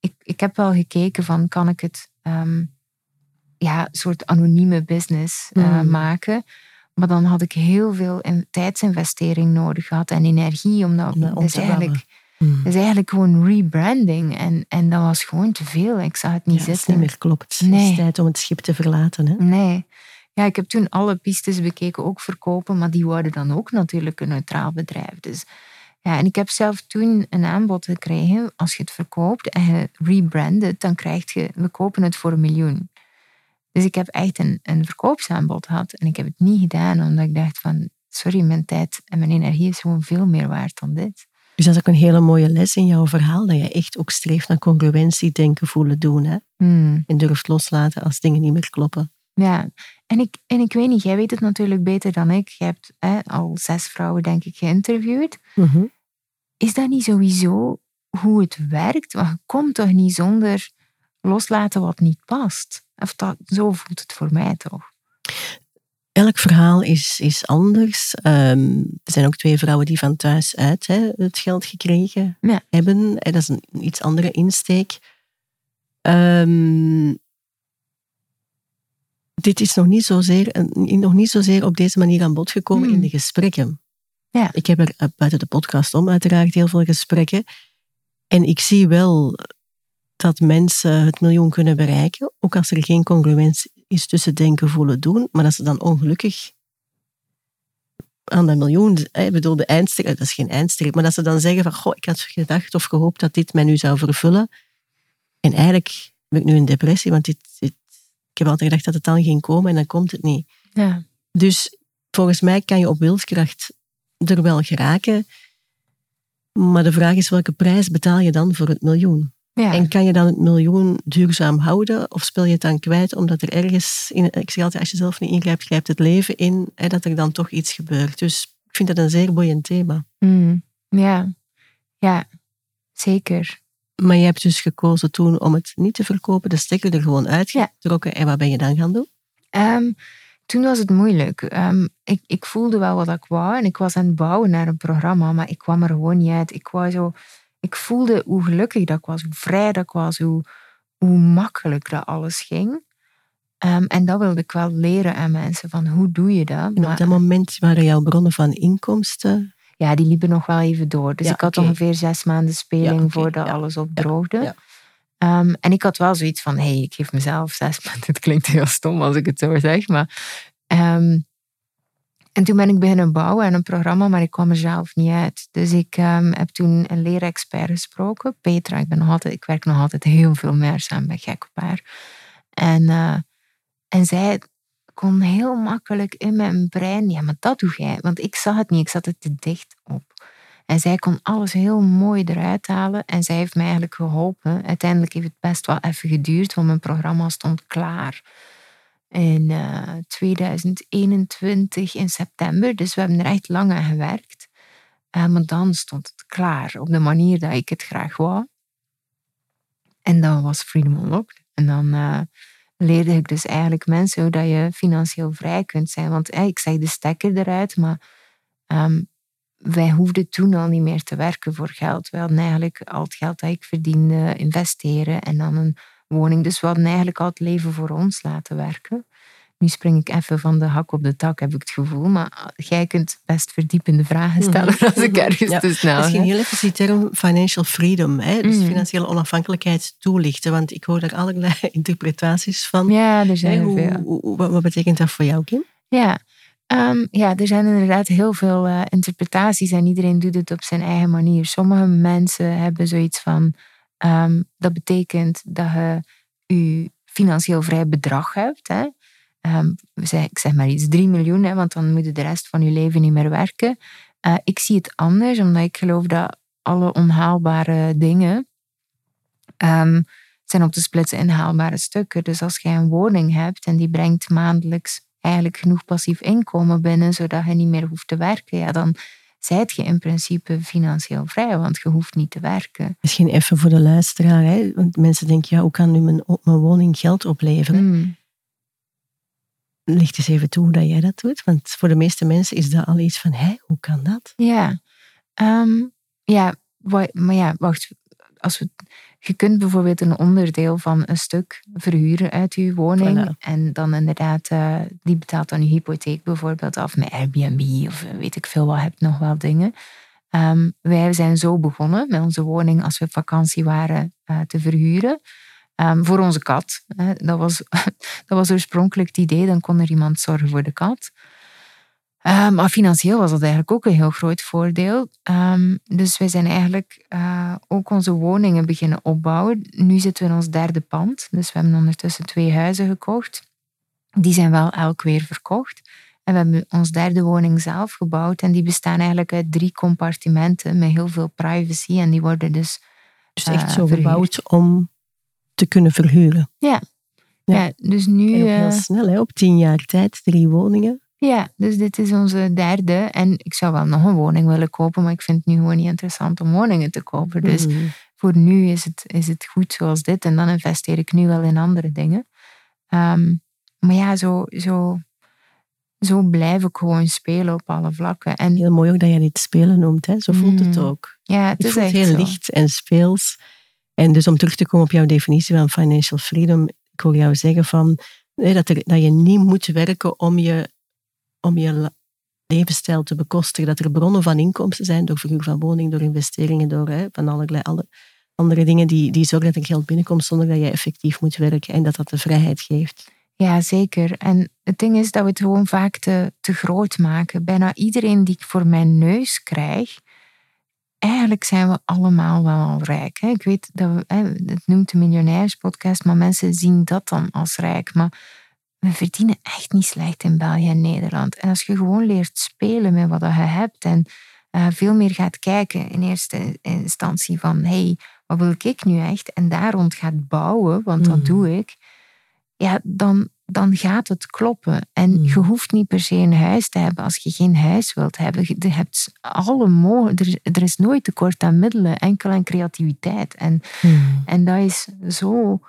ik, ik heb wel gekeken van, kan ik het um, ja, een soort anonieme business uh, maken? Maar dan had ik heel veel in, tijdsinvestering nodig gehad en energie. Om dat is eigenlijk, mm. is eigenlijk gewoon rebranding. En, en dat was gewoon te veel. Ik zag het niet zitten. Het is niet meer klopt. Nee. Het is tijd om het schip te verlaten. Hè? Nee. Ja, ik heb toen alle pistes bekeken, ook verkopen, maar die worden dan ook natuurlijk een neutraal bedrijf. Dus ja, en ik heb zelf toen een aanbod gekregen, als je het verkoopt en je rebrandt dan krijg je, we kopen het voor een miljoen. Dus ik heb echt een, een verkoopsaanbod gehad en ik heb het niet gedaan, omdat ik dacht van, sorry, mijn tijd en mijn energie is gewoon veel meer waard dan dit. Dus dat is ook een hele mooie les in jouw verhaal, dat je echt ook streeft naar congruentie, denken, voelen, doen. Hè? Hmm. En durft loslaten als dingen niet meer kloppen. Ja, en ik, en ik weet niet, jij weet het natuurlijk beter dan ik. Je hebt hè, al zes vrouwen, denk ik, geïnterviewd. Mhm. Is dat niet sowieso hoe het werkt? Want je komt toch niet zonder loslaten wat niet past? Of dat, zo voelt het voor mij toch. Elk verhaal is, is anders. Um, er zijn ook twee vrouwen die van thuis uit hè, het geld gekregen hebben. Dat is een iets andere insteek. Um, dit is nog niet, zozeer, nog niet zozeer op deze manier aan bod gekomen in hmm. de gesprekken. Ja. Ik heb er eh, buiten de podcast om uiteraard heel veel gesprekken. En ik zie wel dat mensen het miljoen kunnen bereiken, ook als er geen congruentie is tussen denken, voelen, doen, maar dat ze dan ongelukkig aan dat miljoen, ik bedoel de eindstreep, dat is geen eindstreep, maar dat ze dan zeggen van, goh, ik had gedacht of gehoopt dat dit mij nu zou vervullen. En eigenlijk ben ik nu in depressie, want dit, dit ik heb altijd gedacht dat het dan ging komen en dan komt het niet. Ja. Dus volgens mij kan je op wilskracht er wel geraken. Maar de vraag is, welke prijs betaal je dan voor het miljoen? Ja. En kan je dan het miljoen duurzaam houden? Of speel je het dan kwijt omdat er ergens... In, ik zeg altijd, als je zelf niet ingrijpt, grijpt het leven in. Hè, dat er dan toch iets gebeurt. Dus ik vind dat een zeer boeiend thema. Mm. Ja. ja, zeker. Maar je hebt dus gekozen toen om het niet te verkopen, de stekker er gewoon uitgetrokken. Ja. En wat ben je dan gaan doen? Um, toen was het moeilijk. Um, ik, ik voelde wel wat ik wou en ik was aan het bouwen naar een programma, maar ik kwam er gewoon niet uit. Ik, wou zo, ik voelde hoe gelukkig dat ik was, hoe vrij dat ik was, hoe, hoe makkelijk dat alles ging. Um, en dat wilde ik wel leren aan mensen, van hoe doe je dat? En op dat moment waren jouw bronnen van inkomsten ja, die liepen nog wel even door. Dus ik had ongeveer zes maanden speling voordat alles opdroogde. Um, en ik had wel zoiets van, hé, hey, ik geef mezelf zes maanden. Het klinkt heel stom als ik het zo zeg, maar... Um, en toen ben ik beginnen bouwen aan een programma, maar ik kwam er zelf niet uit. Dus ik um, heb toen een leerexpert gesproken, Petra. Ik, ben nog altijd, ik werk nog altijd heel veel meer samen bij Gekpaar. En, uh, en zij kon heel makkelijk in mijn brein, ja, maar dat doe jij. Want ik zag het niet, ik zat het te dicht op. En zij kon alles heel mooi eruit halen. En zij heeft mij eigenlijk geholpen. Uiteindelijk heeft het best wel even geduurd, want mijn programma stond klaar. In 2021 eh, in september. Dus we hebben er echt lang aan gewerkt. Uh, maar dan stond het klaar op de manier dat ik het graag wou. En dan was Freedom Unlocked. En dan uh, leerde ik dus eigenlijk mensen hoe dat je financieel vrij kunt zijn. Want ik zeg de stekker eruit, maar ehm, wij hoefden toen al niet meer te werken voor geld. We hadden eigenlijk al het geld dat ik verdiende investeren en dan een woning. Dus we hadden eigenlijk al het leven voor ons laten werken. Nu spring ik even van de hak op de tak, heb ik het gevoel. Maar jij kunt best verdiepende vragen mhm. stellen als ik ergens ja, te snel Misschien heel even die term financial freedom, hè? dus mhm. financiële onafhankelijkheid toelichten. Want ik hoor daar allerlei interpretaties van. Ja, er zijn er veel. wat, betekent dat voor jou, Kim? Ja, um, ja, er zijn inderdaad heel veel uh, interpretaties en iedereen doet het op zijn eigen manier. Sommige mensen hebben zoiets van, um, dat betekent dat je je financieel vrij bedrag hebt. Hè? um, ik zeg maar iets, 3 miljoen, hè, want dan moet je de rest van je leven niet meer werken. Uh, ik zie het anders, omdat ik geloof dat alle onhaalbare dingen um, zijn op te splitsen in haalbare stukken. Dus als jij een woning hebt en die brengt maandelijks eigenlijk genoeg passief inkomen binnen, zodat je niet meer hoeft te werken, ja, dan zijt je in principe financieel vrij, want je hoeft niet te werken. Misschien even voor de luisteraar, hè? want mensen denken, ja, hoe kan nu mijn, mijn woning geld opleveren? Mm. Licht eens even toe hoe dat jij dat doet, want voor de meeste mensen is dat al iets van, hé, hoe kan dat? Ja, ehm, ja, maar ja, wacht, als we je kunt bijvoorbeeld een onderdeel van een stuk verhuren uit je woning. En dan inderdaad, uh, die betaalt dan je hypotheek bijvoorbeeld af met Airbnb of weet ik veel wat, hebt nog wel dingen. Um, wij zijn zo begonnen met onze woning als we vakantie waren uh, te verhuren. Um, voor onze kat. dat, was, dat was oorspronkelijk het idee, dan kon er iemand zorgen voor de kat. Uh, maar financieel was dat eigenlijk ook een heel groot voordeel. Um, dus wij zijn eigenlijk uh, ook onze woningen beginnen opbouwen. Nu zitten we in ons derde pand. Dus we hebben ondertussen twee huizen gekocht. Die zijn wel elk weer verkocht. En we hebben ons derde woning zelf gebouwd. En die bestaan eigenlijk uit drie compartimenten met heel veel privacy. En die worden dus. Dus echt uh, zo gebouwd om te kunnen verhuren. Ja. Ja, dus nu. En heel snel, hè? op tien jaar tijd, drie woningen. Ja, dus dit is onze derde. En ik zou wel nog een woning willen kopen, maar ik vind het nu gewoon niet interessant om woningen te kopen. Dus mhm. voor nu is het, is het goed zoals dit. En dan investeer ik nu wel in andere dingen. Ehm, maar ja, zo, zo, zo blijf ik gewoon spelen op alle vlakken. En, heel mooi ook dat je dit spelen noemt, hè? zo voelt het mhm. ook. Ja, het, is voelt echt heel licht en speels. En dus om terug te komen op jouw definitie van financial freedom, ik wil jou zeggen van, dat, er, dat je niet moet werken om je om je levensstijl te bekostigen. Dat er bronnen van inkomsten zijn door verhuur van woning, door investeringen, door hè, van allerlei alle andere dingen die, die zorgen dat er geld binnenkomt zonder dat je effectief moet werken en dat dat de vrijheid geeft. Ja, zeker. En het ding is dat we het gewoon vaak te, te groot maken. Bijna iedereen die ik voor mijn neus krijg, eigenlijk zijn we allemaal wel al rijk. Ik weet dat we, het noemt de miljonairspodcast, maar mensen zien dat dan als rijk. Maar we verdienen echt niet slecht in België en Nederland. En als je gewoon leert spelen met wat je hebt en uh, veel meer gaat kijken in eerste instantie van hey, wat wil ik nu echt? En daar rond gaat bouwen, want dat hmm. doe ik. Ja, dan, dan gaat het kloppen. En hmm. je hoeft niet per se een huis te hebben als je geen huis wilt hebben. Je hebt alle er, er is nooit tekort aan middelen, enkel aan creativiteit. En, hmm. en dat is zo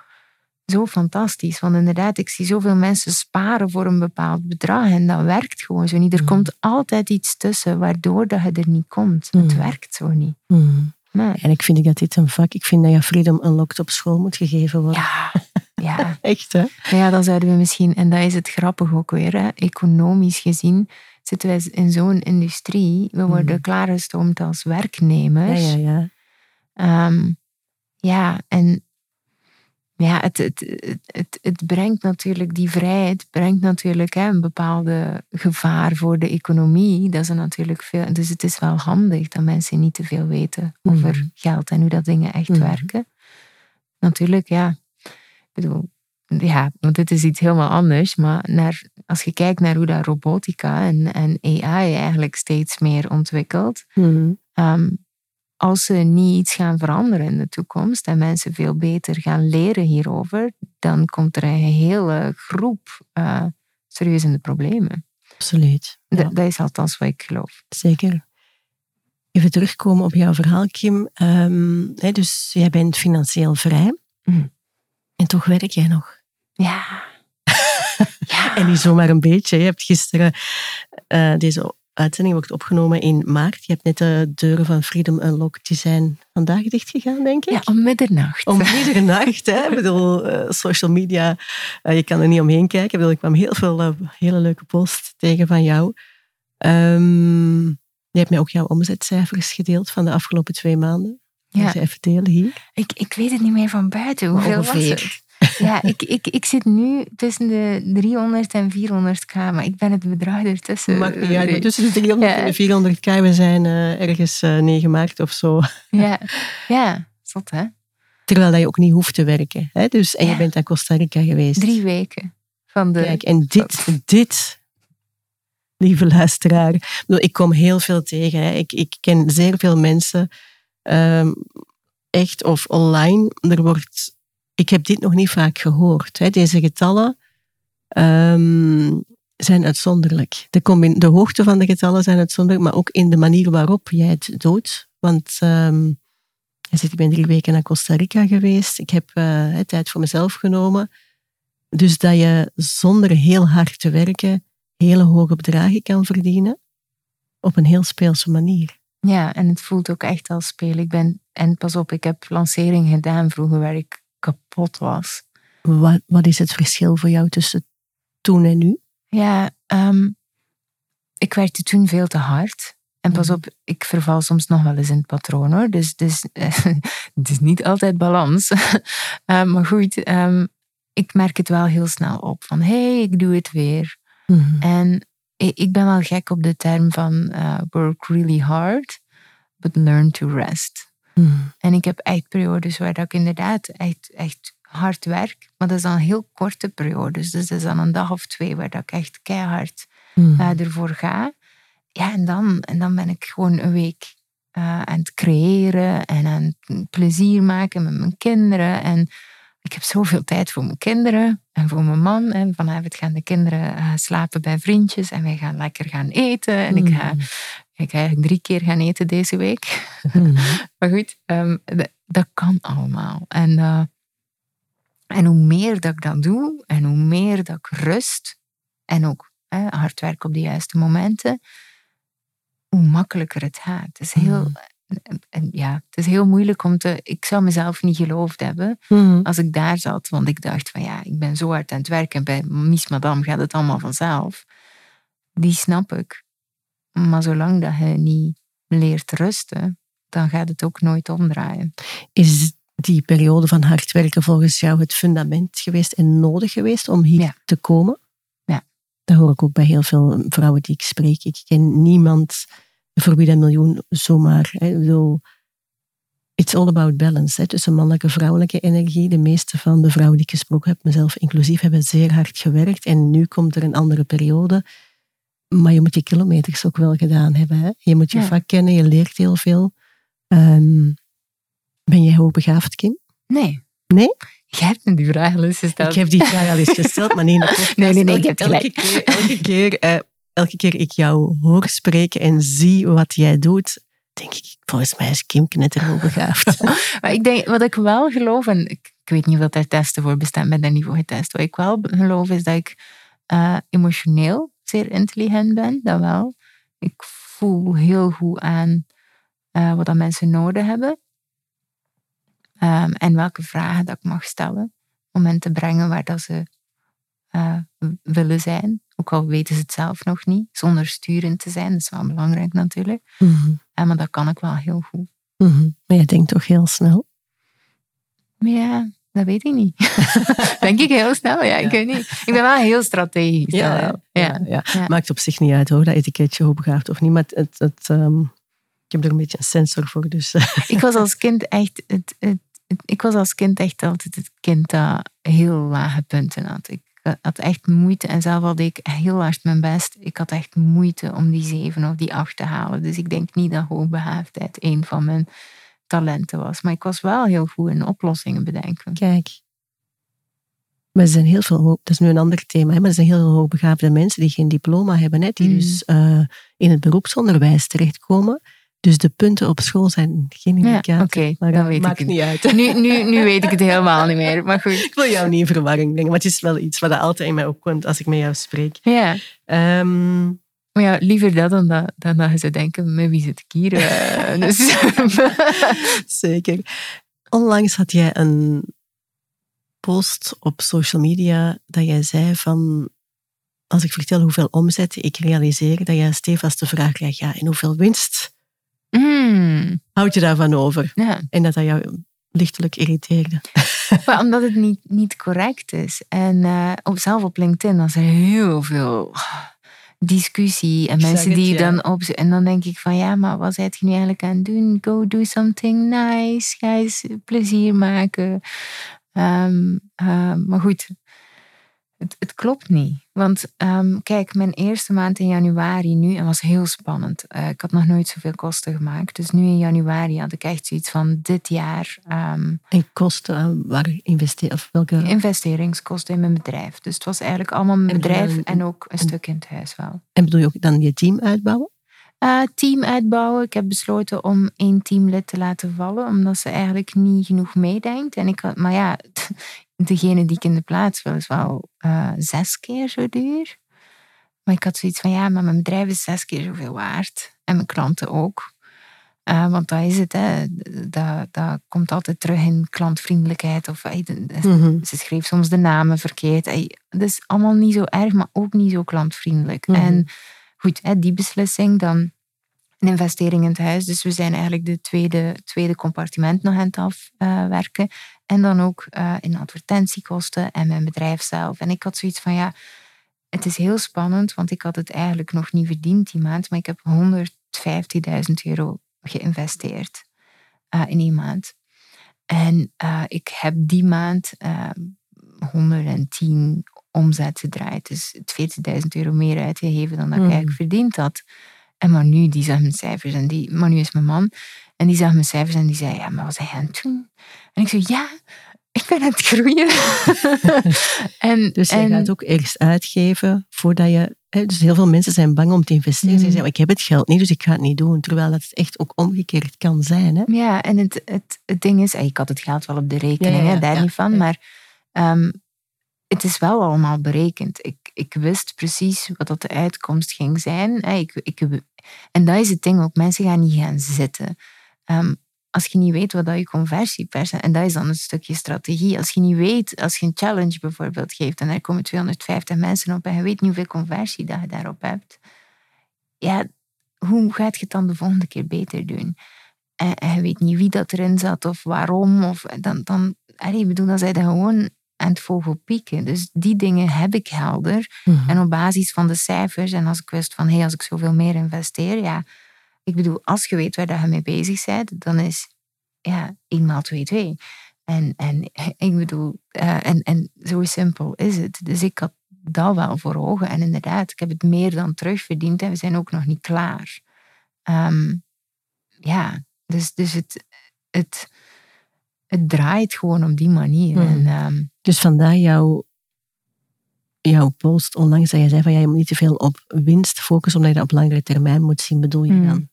zo fantastisch. Want inderdaad, ik zie zoveel mensen sparen voor een bepaald bedrag en dat werkt gewoon zo niet. Er mm. komt altijd iets tussen waardoor dat je er niet komt. Het mm. werkt zo niet. Mm. En ik vind dat dit een vak, ik vind dat je Freedom Unlocked op school moet gegeven worden. Ja, ja. Echt hè? Ja, dan zouden we misschien, en dat is het grappig ook weer, hè, economisch gezien zitten wij in zo'n industrie. We worden klaargestoomd als werknemers. Ja, ja, ja. Um, ja, en ja, het, het, het, het, brengt natuurlijk die vrijheid, brengt natuurlijk hè, een bepaalde gevaar voor de economie. Dat is natuurlijk veel. Dus het is wel handig dat mensen niet te veel weten over mm. geld en hoe dat dingen echt mm. werken. Natuurlijk, ja. Ik bedoel, ja, want dit is iets helemaal anders. Maar naar, als je kijkt naar hoe dat robotica en, en AI eigenlijk steeds meer ontwikkelt, mm als ze niet iets gaan veranderen in de toekomst en mensen veel beter gaan leren hierover, dan komt er een hele groep uh, serieus in de problemen. Absoluut. Dat is althans wat ik geloof. Zeker. Even terugkomen op jouw verhaal, Kim. Um, hè, dus jij bent financieel vrij. Mm. En toch werk jij nog. Ja. ja. en niet zomaar een beetje. Je hebt gisteren uh, deze uitzending wordt opgenomen in maart. Je hebt net de deuren van Freedom Unlocked, die zijn vandaag dicht gegaan, denk ik. Ja, om middernacht. Om middernacht, hè. Ik bedoel, uh, social media, uh, je kan er niet omheen kijken. Ik, bedoel, ik kwam heel veel uh, hele leuke posts tegen van jou. Um, je hebt mij ook jouw omzetcijfers gedeeld van de afgelopen twee maanden. Ja. even delen hier? Ik, ik weet het niet meer van buiten. Hoeveel was het? Ja, ik, ik, ik zit nu tussen de 300 en 400k, maar ik ben het bedrag ertussen. Mag niet uit, tussen de 300 en de 400k, we zijn uh, ergens uh, 9 maart of zo. Ja, ja zot hè. Terwijl dat je ook niet hoeft te werken. Hè? Dus, en je bent naar Costa Rica geweest. Drie weken. Van de... Kijk, en dit, dit lieve luisteraar. Ik kom heel veel tegen. Hè. Ik, ik ken zeer veel mensen, um, echt of online. Er wordt ik heb dit nog niet vaak gehoord. Hè. Deze getallen. Um, zijn uitzonderlijk. De, de hoogte van de getallen zijn uitzonderlijk, maar ook in de manier waarop jij het doet. Want um, ik ben drie weken naar Costa Rica geweest. Ik heb uh, tijd voor mezelf genomen. Dus dat je zonder heel hard te werken hele hoge bedragen kan verdienen op een heel speelse manier. Ja, en het voelt ook echt als spelen. Ik ben, en pas op, ik heb lancering gedaan vroeger waar ik kapot was. Wat, wat is het verschil voor jou tussen toen en nu? Ja, um, ik werkte toen veel te hard. En pas mhm. op, ik verval soms nog wel eens in het patroon hoor. Dus, dus het is niet altijd balans. uh, maar goed, um, ik merk het wel heel snel op. Van hé, hey, ik doe het weer. Mhm. En ik ben wel gek op de term van uh, work really hard, but learn to rest. Mhm. En ik heb echt periodes waar ik inderdaad echt, echt hard werk, maar dat is dan heel korte periodes. Dus dat is dan een dag of twee waar ik echt keihard mm. uh, ervoor ga. Ja, en dan, en dan ben ik gewoon een week uh, aan het creëren en aan het plezier maken met mijn kinderen. En ik heb zoveel tijd voor mijn kinderen en voor mijn man. En vanavond gaan de kinderen uh, slapen bij vriendjes en wij gaan lekker gaan eten. En ik ga, mm. ik ga eigenlijk drie keer gaan eten deze week. Mm. maar goed, um, dat kan allemaal. En uh, en hoe meer dat ik dat doe en hoe meer dat ik rust en ook hè, hard werk op de juiste momenten, hoe makkelijker het gaat. Het is heel, mm. en ja, het is heel moeilijk om te. Ik zou mezelf niet geloofd hebben mm. als ik daar zat, want ik dacht van ja, ik ben zo hard aan het werken en bij Mies Madame gaat het allemaal vanzelf. Die snap ik. Maar zolang dat je niet leert rusten, dan gaat het ook nooit omdraaien. Is die periode van hard werken volgens jou het fundament geweest en nodig geweest om hier te komen? Ja. Dat hoor ik ook bij heel veel vrouwen die ik spreek. Ik ken niemand voor wie dat miljoen zomaar... Hè, ik bedoel, it's all about balance. Hè, tussen mannelijke en vrouwelijke energie. De meeste van de vrouwen die ik gesproken heb, mezelf inclusief, hebben zeer hard gewerkt. En nu komt er een andere periode. Maar je moet je kilometers ook wel gedaan hebben. Hè? Je moet je vak kennen, je leert heel veel. Um, ben jij hoogbegaafd, Kim? Nee. Nee? Jij hebt me die vraag al eens gesteld. Ik heb die vraag al eens gesteld, maar nee, nee, nee, nee, ik heb elke keer, elke keer, uh, elke keer ik jou hoor spreken en zie wat jij doet, denk ik, volgens mij is Kim knetterhoogbegaafd. maar ik denk, wat ik wel geloof, en ik, ik weet niet of daar testen voor bestaan, ben daar niet voor getest. Wat ik wel geloof is dat ik uh, emotioneel zeer intelligent ben, dat wel. Ik voel heel goed aan uh, wat dat mensen nodig hebben. Um, en welke vragen dat ik mag stellen om hen te brengen waar dat ze uh, willen zijn. Ook al weten ze het zelf nog niet, zonder sturend te zijn. Dat is wel belangrijk natuurlijk. Mm -hmm. en, maar dat kan ik wel heel goed. Mm -hmm. Maar je denkt toch heel snel? Ja, dat weet ik niet. Denk ik heel snel? Ja, ik weet niet. Ik ben wel heel strategisch. Ja, ja, ja, Maakt op zich niet uit hoor, dat etiketje hoogbegaafd of niet. Maar het, het, um, ik heb er een beetje een sensor voor. Dus. ik was als kind echt het, het ik was als kind echt altijd het kind dat heel lage punten had. Ik had echt moeite en zelf had ik heel hard mijn best. Ik had echt moeite om die zeven of die acht te halen. Dus ik denk niet dat hoogbegaafdheid een van mijn talenten was. Maar ik was wel heel goed in oplossingen bedenken. Kijk. Maar er zijn heel veel, dat is nu een ander thema, maar er zijn heel veel hoogbegaafde mensen die geen diploma hebben, hè, die mm. dus uh, in het beroepsonderwijs terechtkomen. Dus de punten op school zijn geen indicatie. Ja, Oké, maar dat weet maakt ik niet uit. Nu, nu, nu weet ik het helemaal niet meer. Maar goed. Ik wil jou niet in verwarring brengen, maar het is wel iets wat altijd in mij opkomt als ik met jou spreek. Ja. Um, maar ja, liever dat dan dat, dan dat ze denken, met wie zit ik hier? Uh, dus. Zeker. Onlangs had jij een post op social media dat jij zei van als ik vertel hoeveel omzet ik realiseer, dat jij stevast de vraag krijgt, ja, en hoeveel winst Mm. Houd je daarvan over? Ja. En dat dat jou lichtelijk irriteerde. Maar omdat het niet, niet correct is. En uh, op, zelf op LinkedIn was er heel veel discussie en mensen die dan op en dan denk ik van ja, maar wat zijt je nu eigenlijk aan het doen? Go do something nice, ga eens plezier maken. Um, uh, maar goed, het, het klopt niet. Want um, kijk, mijn eerste maand in januari nu, en was heel spannend. Uh, ik had nog nooit zoveel kosten gemaakt. Dus nu in januari had ik echt zoiets van dit jaar. Um, en kosten, waar investeer of welke? Investeringskosten in mijn bedrijf. Dus het was eigenlijk allemaal mijn bedrijf en ook een stuk in het huis wel. En bedoel je ook dan je team uitbouwen? Uh, team uitbouwen. Ik heb besloten om één teamlid te laten vallen, omdat ze eigenlijk niet genoeg meedenkt. En ik had, maar ja, degene die ik in de plaats wil is wel uh, zes keer zo duur. Maar ik had zoiets van, ja, maar mijn bedrijf is zes keer zoveel waard. En mijn klanten ook. Uh, want dat is het, hè. Dat, dat komt altijd terug in klantvriendelijkheid. Of, hey, mm Ze schreef soms de namen verkeerd. Hey, dat is allemaal niet zo erg, maar ook niet zo klantvriendelijk. Mhm. En goed, hè, die beslissing, dan een investering in het huis. Dus we zijn eigenlijk de tweede, tweede compartiment nog aan het afwerken. en dan ook uh, in advertentiekosten en mijn bedrijf zelf. En ik had zoiets van, ja, het is heel spannend, want ik had het eigenlijk nog niet verdiend die maand, maar ik heb 150.000 euro geïnvesteerd uh, in één maand. En uh, ik heb die maand 110 omzet gedraaid. Dus 40.000 euro meer uitgegeven dan dat ik hmm. eigenlijk verdiend had. En maar nu, die zag mijn cijfers en die, maar nu is mijn man. En die zag mijn cijfers en die zei, ja, maar wat zijn jij aan het doen? En ik zei, ja, ik ben aan het groeien. en, dus je gaat ook eerst uitgeven voordat je... Hè, dus heel veel mensen zijn bang om te investeren. Ze mm. zeggen, ik heb het geld niet, dus ik ga het niet doen. Terwijl dat echt ook omgekeerd kan zijn. Hè? Ja, en het, het, het ding is, ik had het geld wel op de rekening, hè, daar niet van. Maar um, het is wel allemaal berekend. Ik, ik wist precies wat dat de uitkomst ging zijn. Ik, ik, en dat is het ding ook. Mensen gaan niet gaan zitten. Um, als je niet weet wat dat je conversiepercentage... En dat is dan een stukje strategie. Als je niet weet, als je een challenge bijvoorbeeld geeft... en er komen 250 mensen op en je weet niet hoeveel conversie dat je daarop hebt... Ja, hoe gaat je het dan de volgende keer beter doen? En, je weet niet wie dat erin zat of waarom. Of, dan, dan, ik bedoel, dan zijn je gewoon aan het vogelpieken. Dus die dingen heb ik helder. Mhm. En op basis van de cijfers, en als ik wist van, hé, hey, als ik zoveel meer investeer, ja, ik bedoel, als je weet waar je mee bezig bent, dan is, ja, 1 maal 2, 2. En, en ik bedoel, uh, en, en zo simpel is het. Dus ik had dat wel voor ogen. En inderdaad, ik heb het meer dan terugverdiend en we zijn ook nog niet klaar. Um, ja, dus, dus het, het, het draait gewoon op die manier. Hmm. En, ehm, dus vandaar jouw, jouw post onlangs dat je zei van ja, je moet niet te veel op winst focussen omdat je dat op langere termijn moet zien, bedoel je hmm. dan?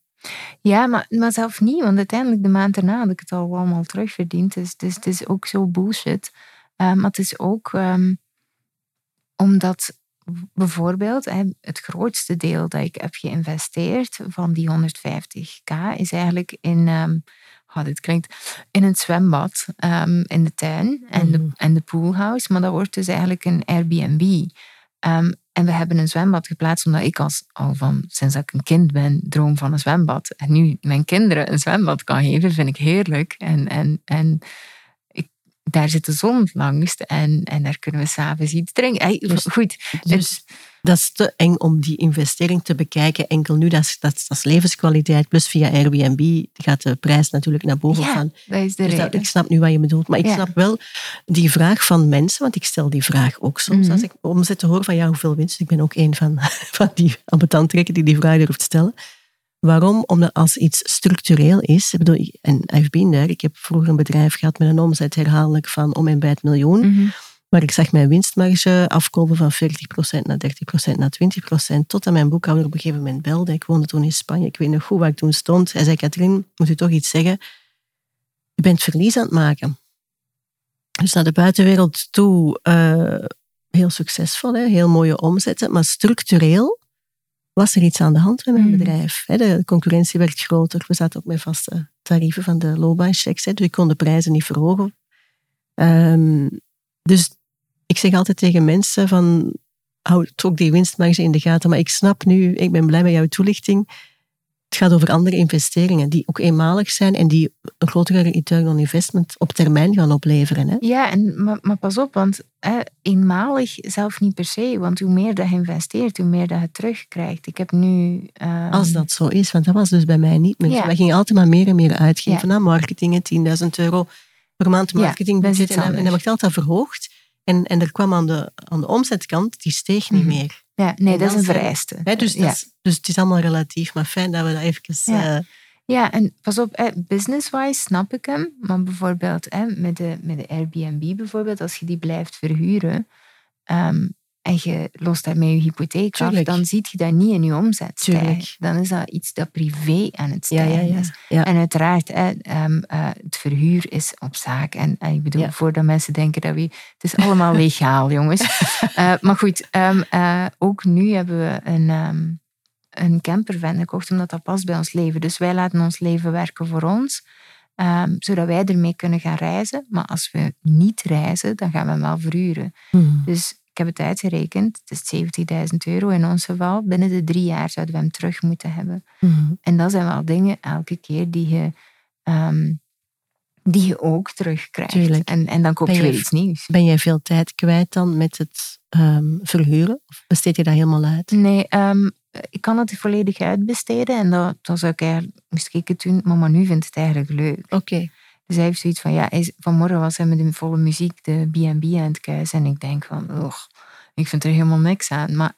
Ja, maar, maar zelf niet, want uiteindelijk de maand erna had ik het al allemaal terugverdiend. Dus, dus het is ook zo bullshit. Um, maar het is ook um, omdat bijvoorbeeld het grootste deel dat ik heb geïnvesteerd van die 150k is eigenlijk in oh, dit klinkt, in een zwembad um, in de tuin en, de, mm. en de poolhouse. Maar dat wordt dus eigenlijk een Airbnb. Um, en we hebben een zwembad geplaatst omdat ik als, al van sinds dat ik een kind ben, droom van een zwembad. En nu mijn kinderen een zwembad kan geven, vind ik heerlijk. En, en, en ik, daar zit de zon langs en, en daar kunnen we s'avonds iets drinken. Hey, dus, goed. Dus, dat is te eng om die investering te bekijken. Enkel nu, dat is, dat, is levenskwaliteit. Plus via Airbnb gaat de prijs natuurlijk naar boven ja, Dat is de dus reden. ik snap nu wat je bedoelt. Maar ik snap wel die vraag van mensen, want ik stel die vraag ook soms. Mhm. Als ik omzet te horen van ja, hoeveel winst. Ik ben ook een van, van die ambetantrekken die die vraag durft stellen. Waarom? Omdat als iets structureel is, ik bedoel, en I've been there, ik heb vroeger een bedrijf gehad met een omzet herhaaldelijk van om en bij het miljoen. Mhm. Maar ik zag mijn winstmarge afkomen van 40% naar 30% naar 20%. Tot aan mijn boekhouder op een gegeven moment belde. Ik woonde toen in Spanje. Ik weet nog goed waar ik toen stond. Hij zei, Katrien, moet u toch iets zeggen? Je bent verlies aan het maken. Dus naar de buitenwereld toe uh, heel succesvol, hè? heel mooie omzetten. Maar structureel was er iets aan de hand met mijn hmm. bedrijf. De concurrentie werd groter. We zaten ook met vaste tarieven van de loopbaanchecks. Dus ik kon de prijzen niet verhogen. Um, dus ik zeg altijd tegen mensen van, hou ook die winstmarge in de gaten. Maar ik snap nu, ik ben blij met jouw toelichting. Het gaat over andere investeringen die ook eenmalig zijn en die een grotere return on investment op termijn gaan opleveren. Hè? Ja, en, maar, maar pas op, want hè, eenmalig zelf niet per se. Want hoe meer dat je investeert, hoe meer dat je terugkrijgt. Ik heb nu... Ehm, Als dat zo is, want dat was dus bij mij niet meer. Ja. Wij gingen altijd maar meer en meer uitgeven ja. aan marketing, 10.000 euro per maand marketingbudget. Ja, en, dan, wordt altijd verhoogd. En, en er kwam aan de, aan de omzetkant, die steeg niet Mhm. meer. Ja, nee, dat is een vereiste. Hè, dus, dat ja. is- dus het is allemaal relatief, maar fijn dat we dat even... Ja. eh, ja, en pas op, business-wise snap ik hem. Maar bijvoorbeeld hè, met, de, met de Airbnb bijvoorbeeld, als je die blijft verhuren ehm, en je lost daarmee je hypotheek af, dan zie je dat niet in je omzet stijgen. Dan is dat iets dat privé aan het stijgen ja, ja. is. ja. En uiteraard, hè, ehm, eh, het verhuur is op zaak. En, en ik bedoel, voordat mensen denken dat we... Het is allemaal legaal, jongens. Eh, maar goed, ehm, eh, ook nu hebben we een, ehm, een campervan gekocht, omdat dat past bij ons leven. Dus wij laten ons leven werken voor ons, zodat wij ermee kunnen gaan reizen. Maar als we niet reizen, dan gaan we hem wel verhuren. Mhm. Dus ik heb het uitgerekend. Het is 70.000 euro in ons geval. Binnen de drie jaar zouden we hem terug moeten hebben. Mhm. En dat zijn wel dingen elke keer die je, ehm, die je ook terugkrijgt. Tuurlijk. En, en dan koop je je- weer iets nieuws. Ben jij veel tijd kwijt dan met het ehm, verhuren? Of besteed je dat helemaal uit? Nee, ehm, ik kan het volledig uitbesteden. En dat, dat zou ik eigenlijk, moest ik het doen. Mama nu vindt het eigenlijk leuk. Oké. Dus hij heeft zoiets van, ja, vanmorgen was hij met de volle muziek de B&B aan het kuisen. En ik denk van, och, ik vind er helemaal niks aan. Maar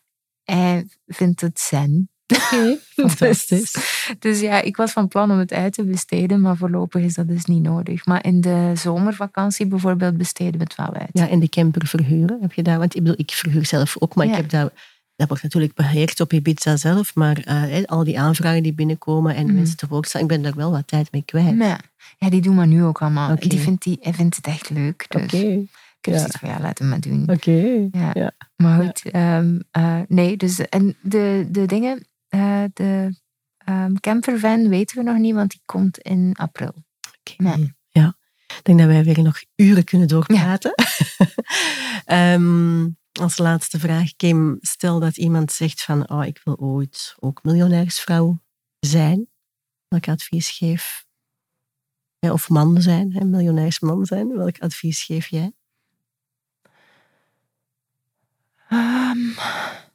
hij vindt het zen. Oké, fantastisch. Dus, dus ja, ik was van plan om het uit te besteden, maar voorlopig is dat dus niet nodig. Maar in de zomervakantie bijvoorbeeld besteden we het wel uit. Ja, en de camper verhuren, heb je daar? Want ik bedoel, ik verhuur zelf ook, maar Ja. ik heb daar... Dat wordt natuurlijk beheerd op Ibiza zelf, maar eh, al die aanvragen die binnenkomen en Mhm. mensen te woord staan, ik ben daar wel wat tijd mee kwijt. Ja, ja, die doen maar nu ook allemaal. Die vindt die, hij vindt het echt leuk. Dus Oké, ik heb ja. van, ja, laat hem maar doen. oké. Ja. Ja. Maar goed, ehm, eh, nee, dus en de, de dingen, eh, de ehm, campervan weten we nog niet, want die komt in april. Oké. Ja, ik denk dat wij weer nog uren kunnen doorpraten. Ehm, als laatste vraag, Kim, stel dat iemand zegt van, oh, ik wil ooit ook miljonairsvrouw zijn. Welk advies geef Of man zijn, hè, miljonairsman zijn. Welk advies geef jij? Ehm,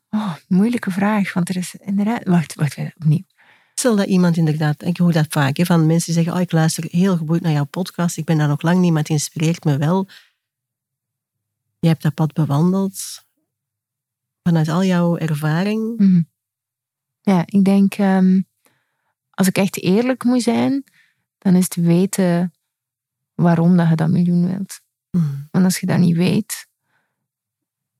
oh, moeilijke vraag, want er is inderdaad... Wacht, wacht, wacht, opnieuw. Stel dat iemand inderdaad, ik hoor dat vaak, hè, van mensen die zeggen, oh, ik luister heel geboeid naar jouw podcast, ik ben daar nog lang niet, maar het inspireert me wel. Je hebt dat pad bewandeld. Vanuit al jouw ervaring, Mhm. Ja, ik denk, ehm, als ik echt eerlijk moet zijn, dan is het weten waarom dat je dat miljoen wilt. mm, Want als je dat niet weet,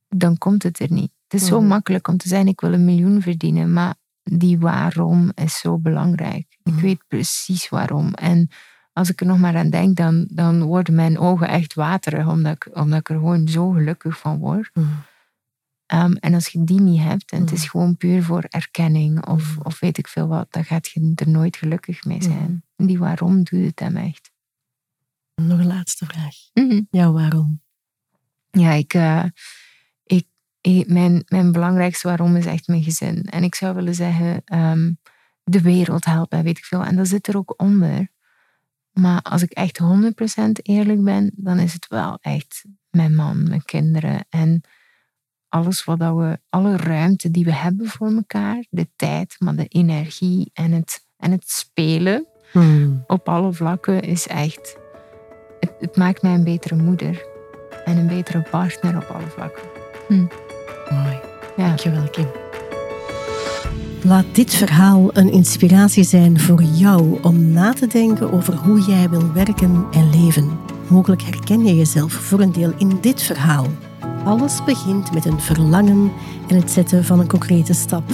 dan komt het er niet. Het is zo Mhm. makkelijk om te zeggen, ik wil een miljoen verdienen, maar die waarom is zo belangrijk. Ik Mhm. weet precies waarom. En als ik er nog maar aan denk, dan, dan worden mijn ogen echt waterig, omdat ik, omdat ik er gewoon zo gelukkig van word. mm, Ehm, en als je die niet hebt en het is Mhm. gewoon puur voor erkenning of, Mhm. of weet ik veel wat, dan gaat je er nooit gelukkig mee zijn. En die waarom doet het hem echt. nog een laatste vraag. Mhm. Jouw waarom? Ja, ik, eh, ik, ik- mijn, mijn belangrijkste waarom is echt mijn gezin. En ik zou willen zeggen, ehm, de wereld helpen, weet ik veel. En dat zit er ook onder. Maar als ik echt 100% eerlijk ben, dan is het wel echt mijn man, mijn kinderen en alles wat dat we, alle ruimte die we hebben voor elkaar, de tijd, maar de energie en het, en het spelen Mm, op alle vlakken is echt. Het, het maakt mij een betere moeder en een betere partner op alle vlakken. mooi. Ja. Dankjewel, Kim. Laat dit verhaal een inspiratie zijn voor jou om na te denken over hoe jij wil werken en leven. Mogelijk herken je jezelf voor een deel in dit verhaal. Alles begint met een verlangen en het zetten van een concrete stap.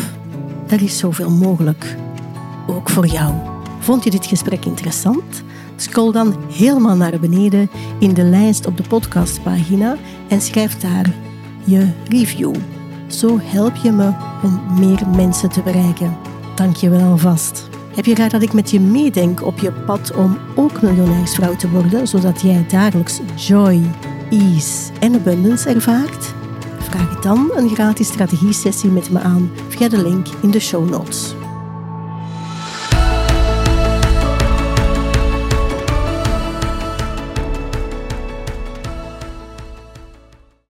Er is zoveel mogelijk. Ook voor jou. Vond je dit gesprek interessant? Scroll dan helemaal naar beneden in de lijst op de podcastpagina en schrijf daar je review. Zo help je me om meer mensen te bereiken. Dank je wel alvast. Heb je graag dat ik met je meedenk op je pad om ook miljonairsvrouw te worden, zodat jij dagelijks joy, ease en abundance ervaart? Vraag dan een gratis strategie-sessie met me aan via de link in de show notes.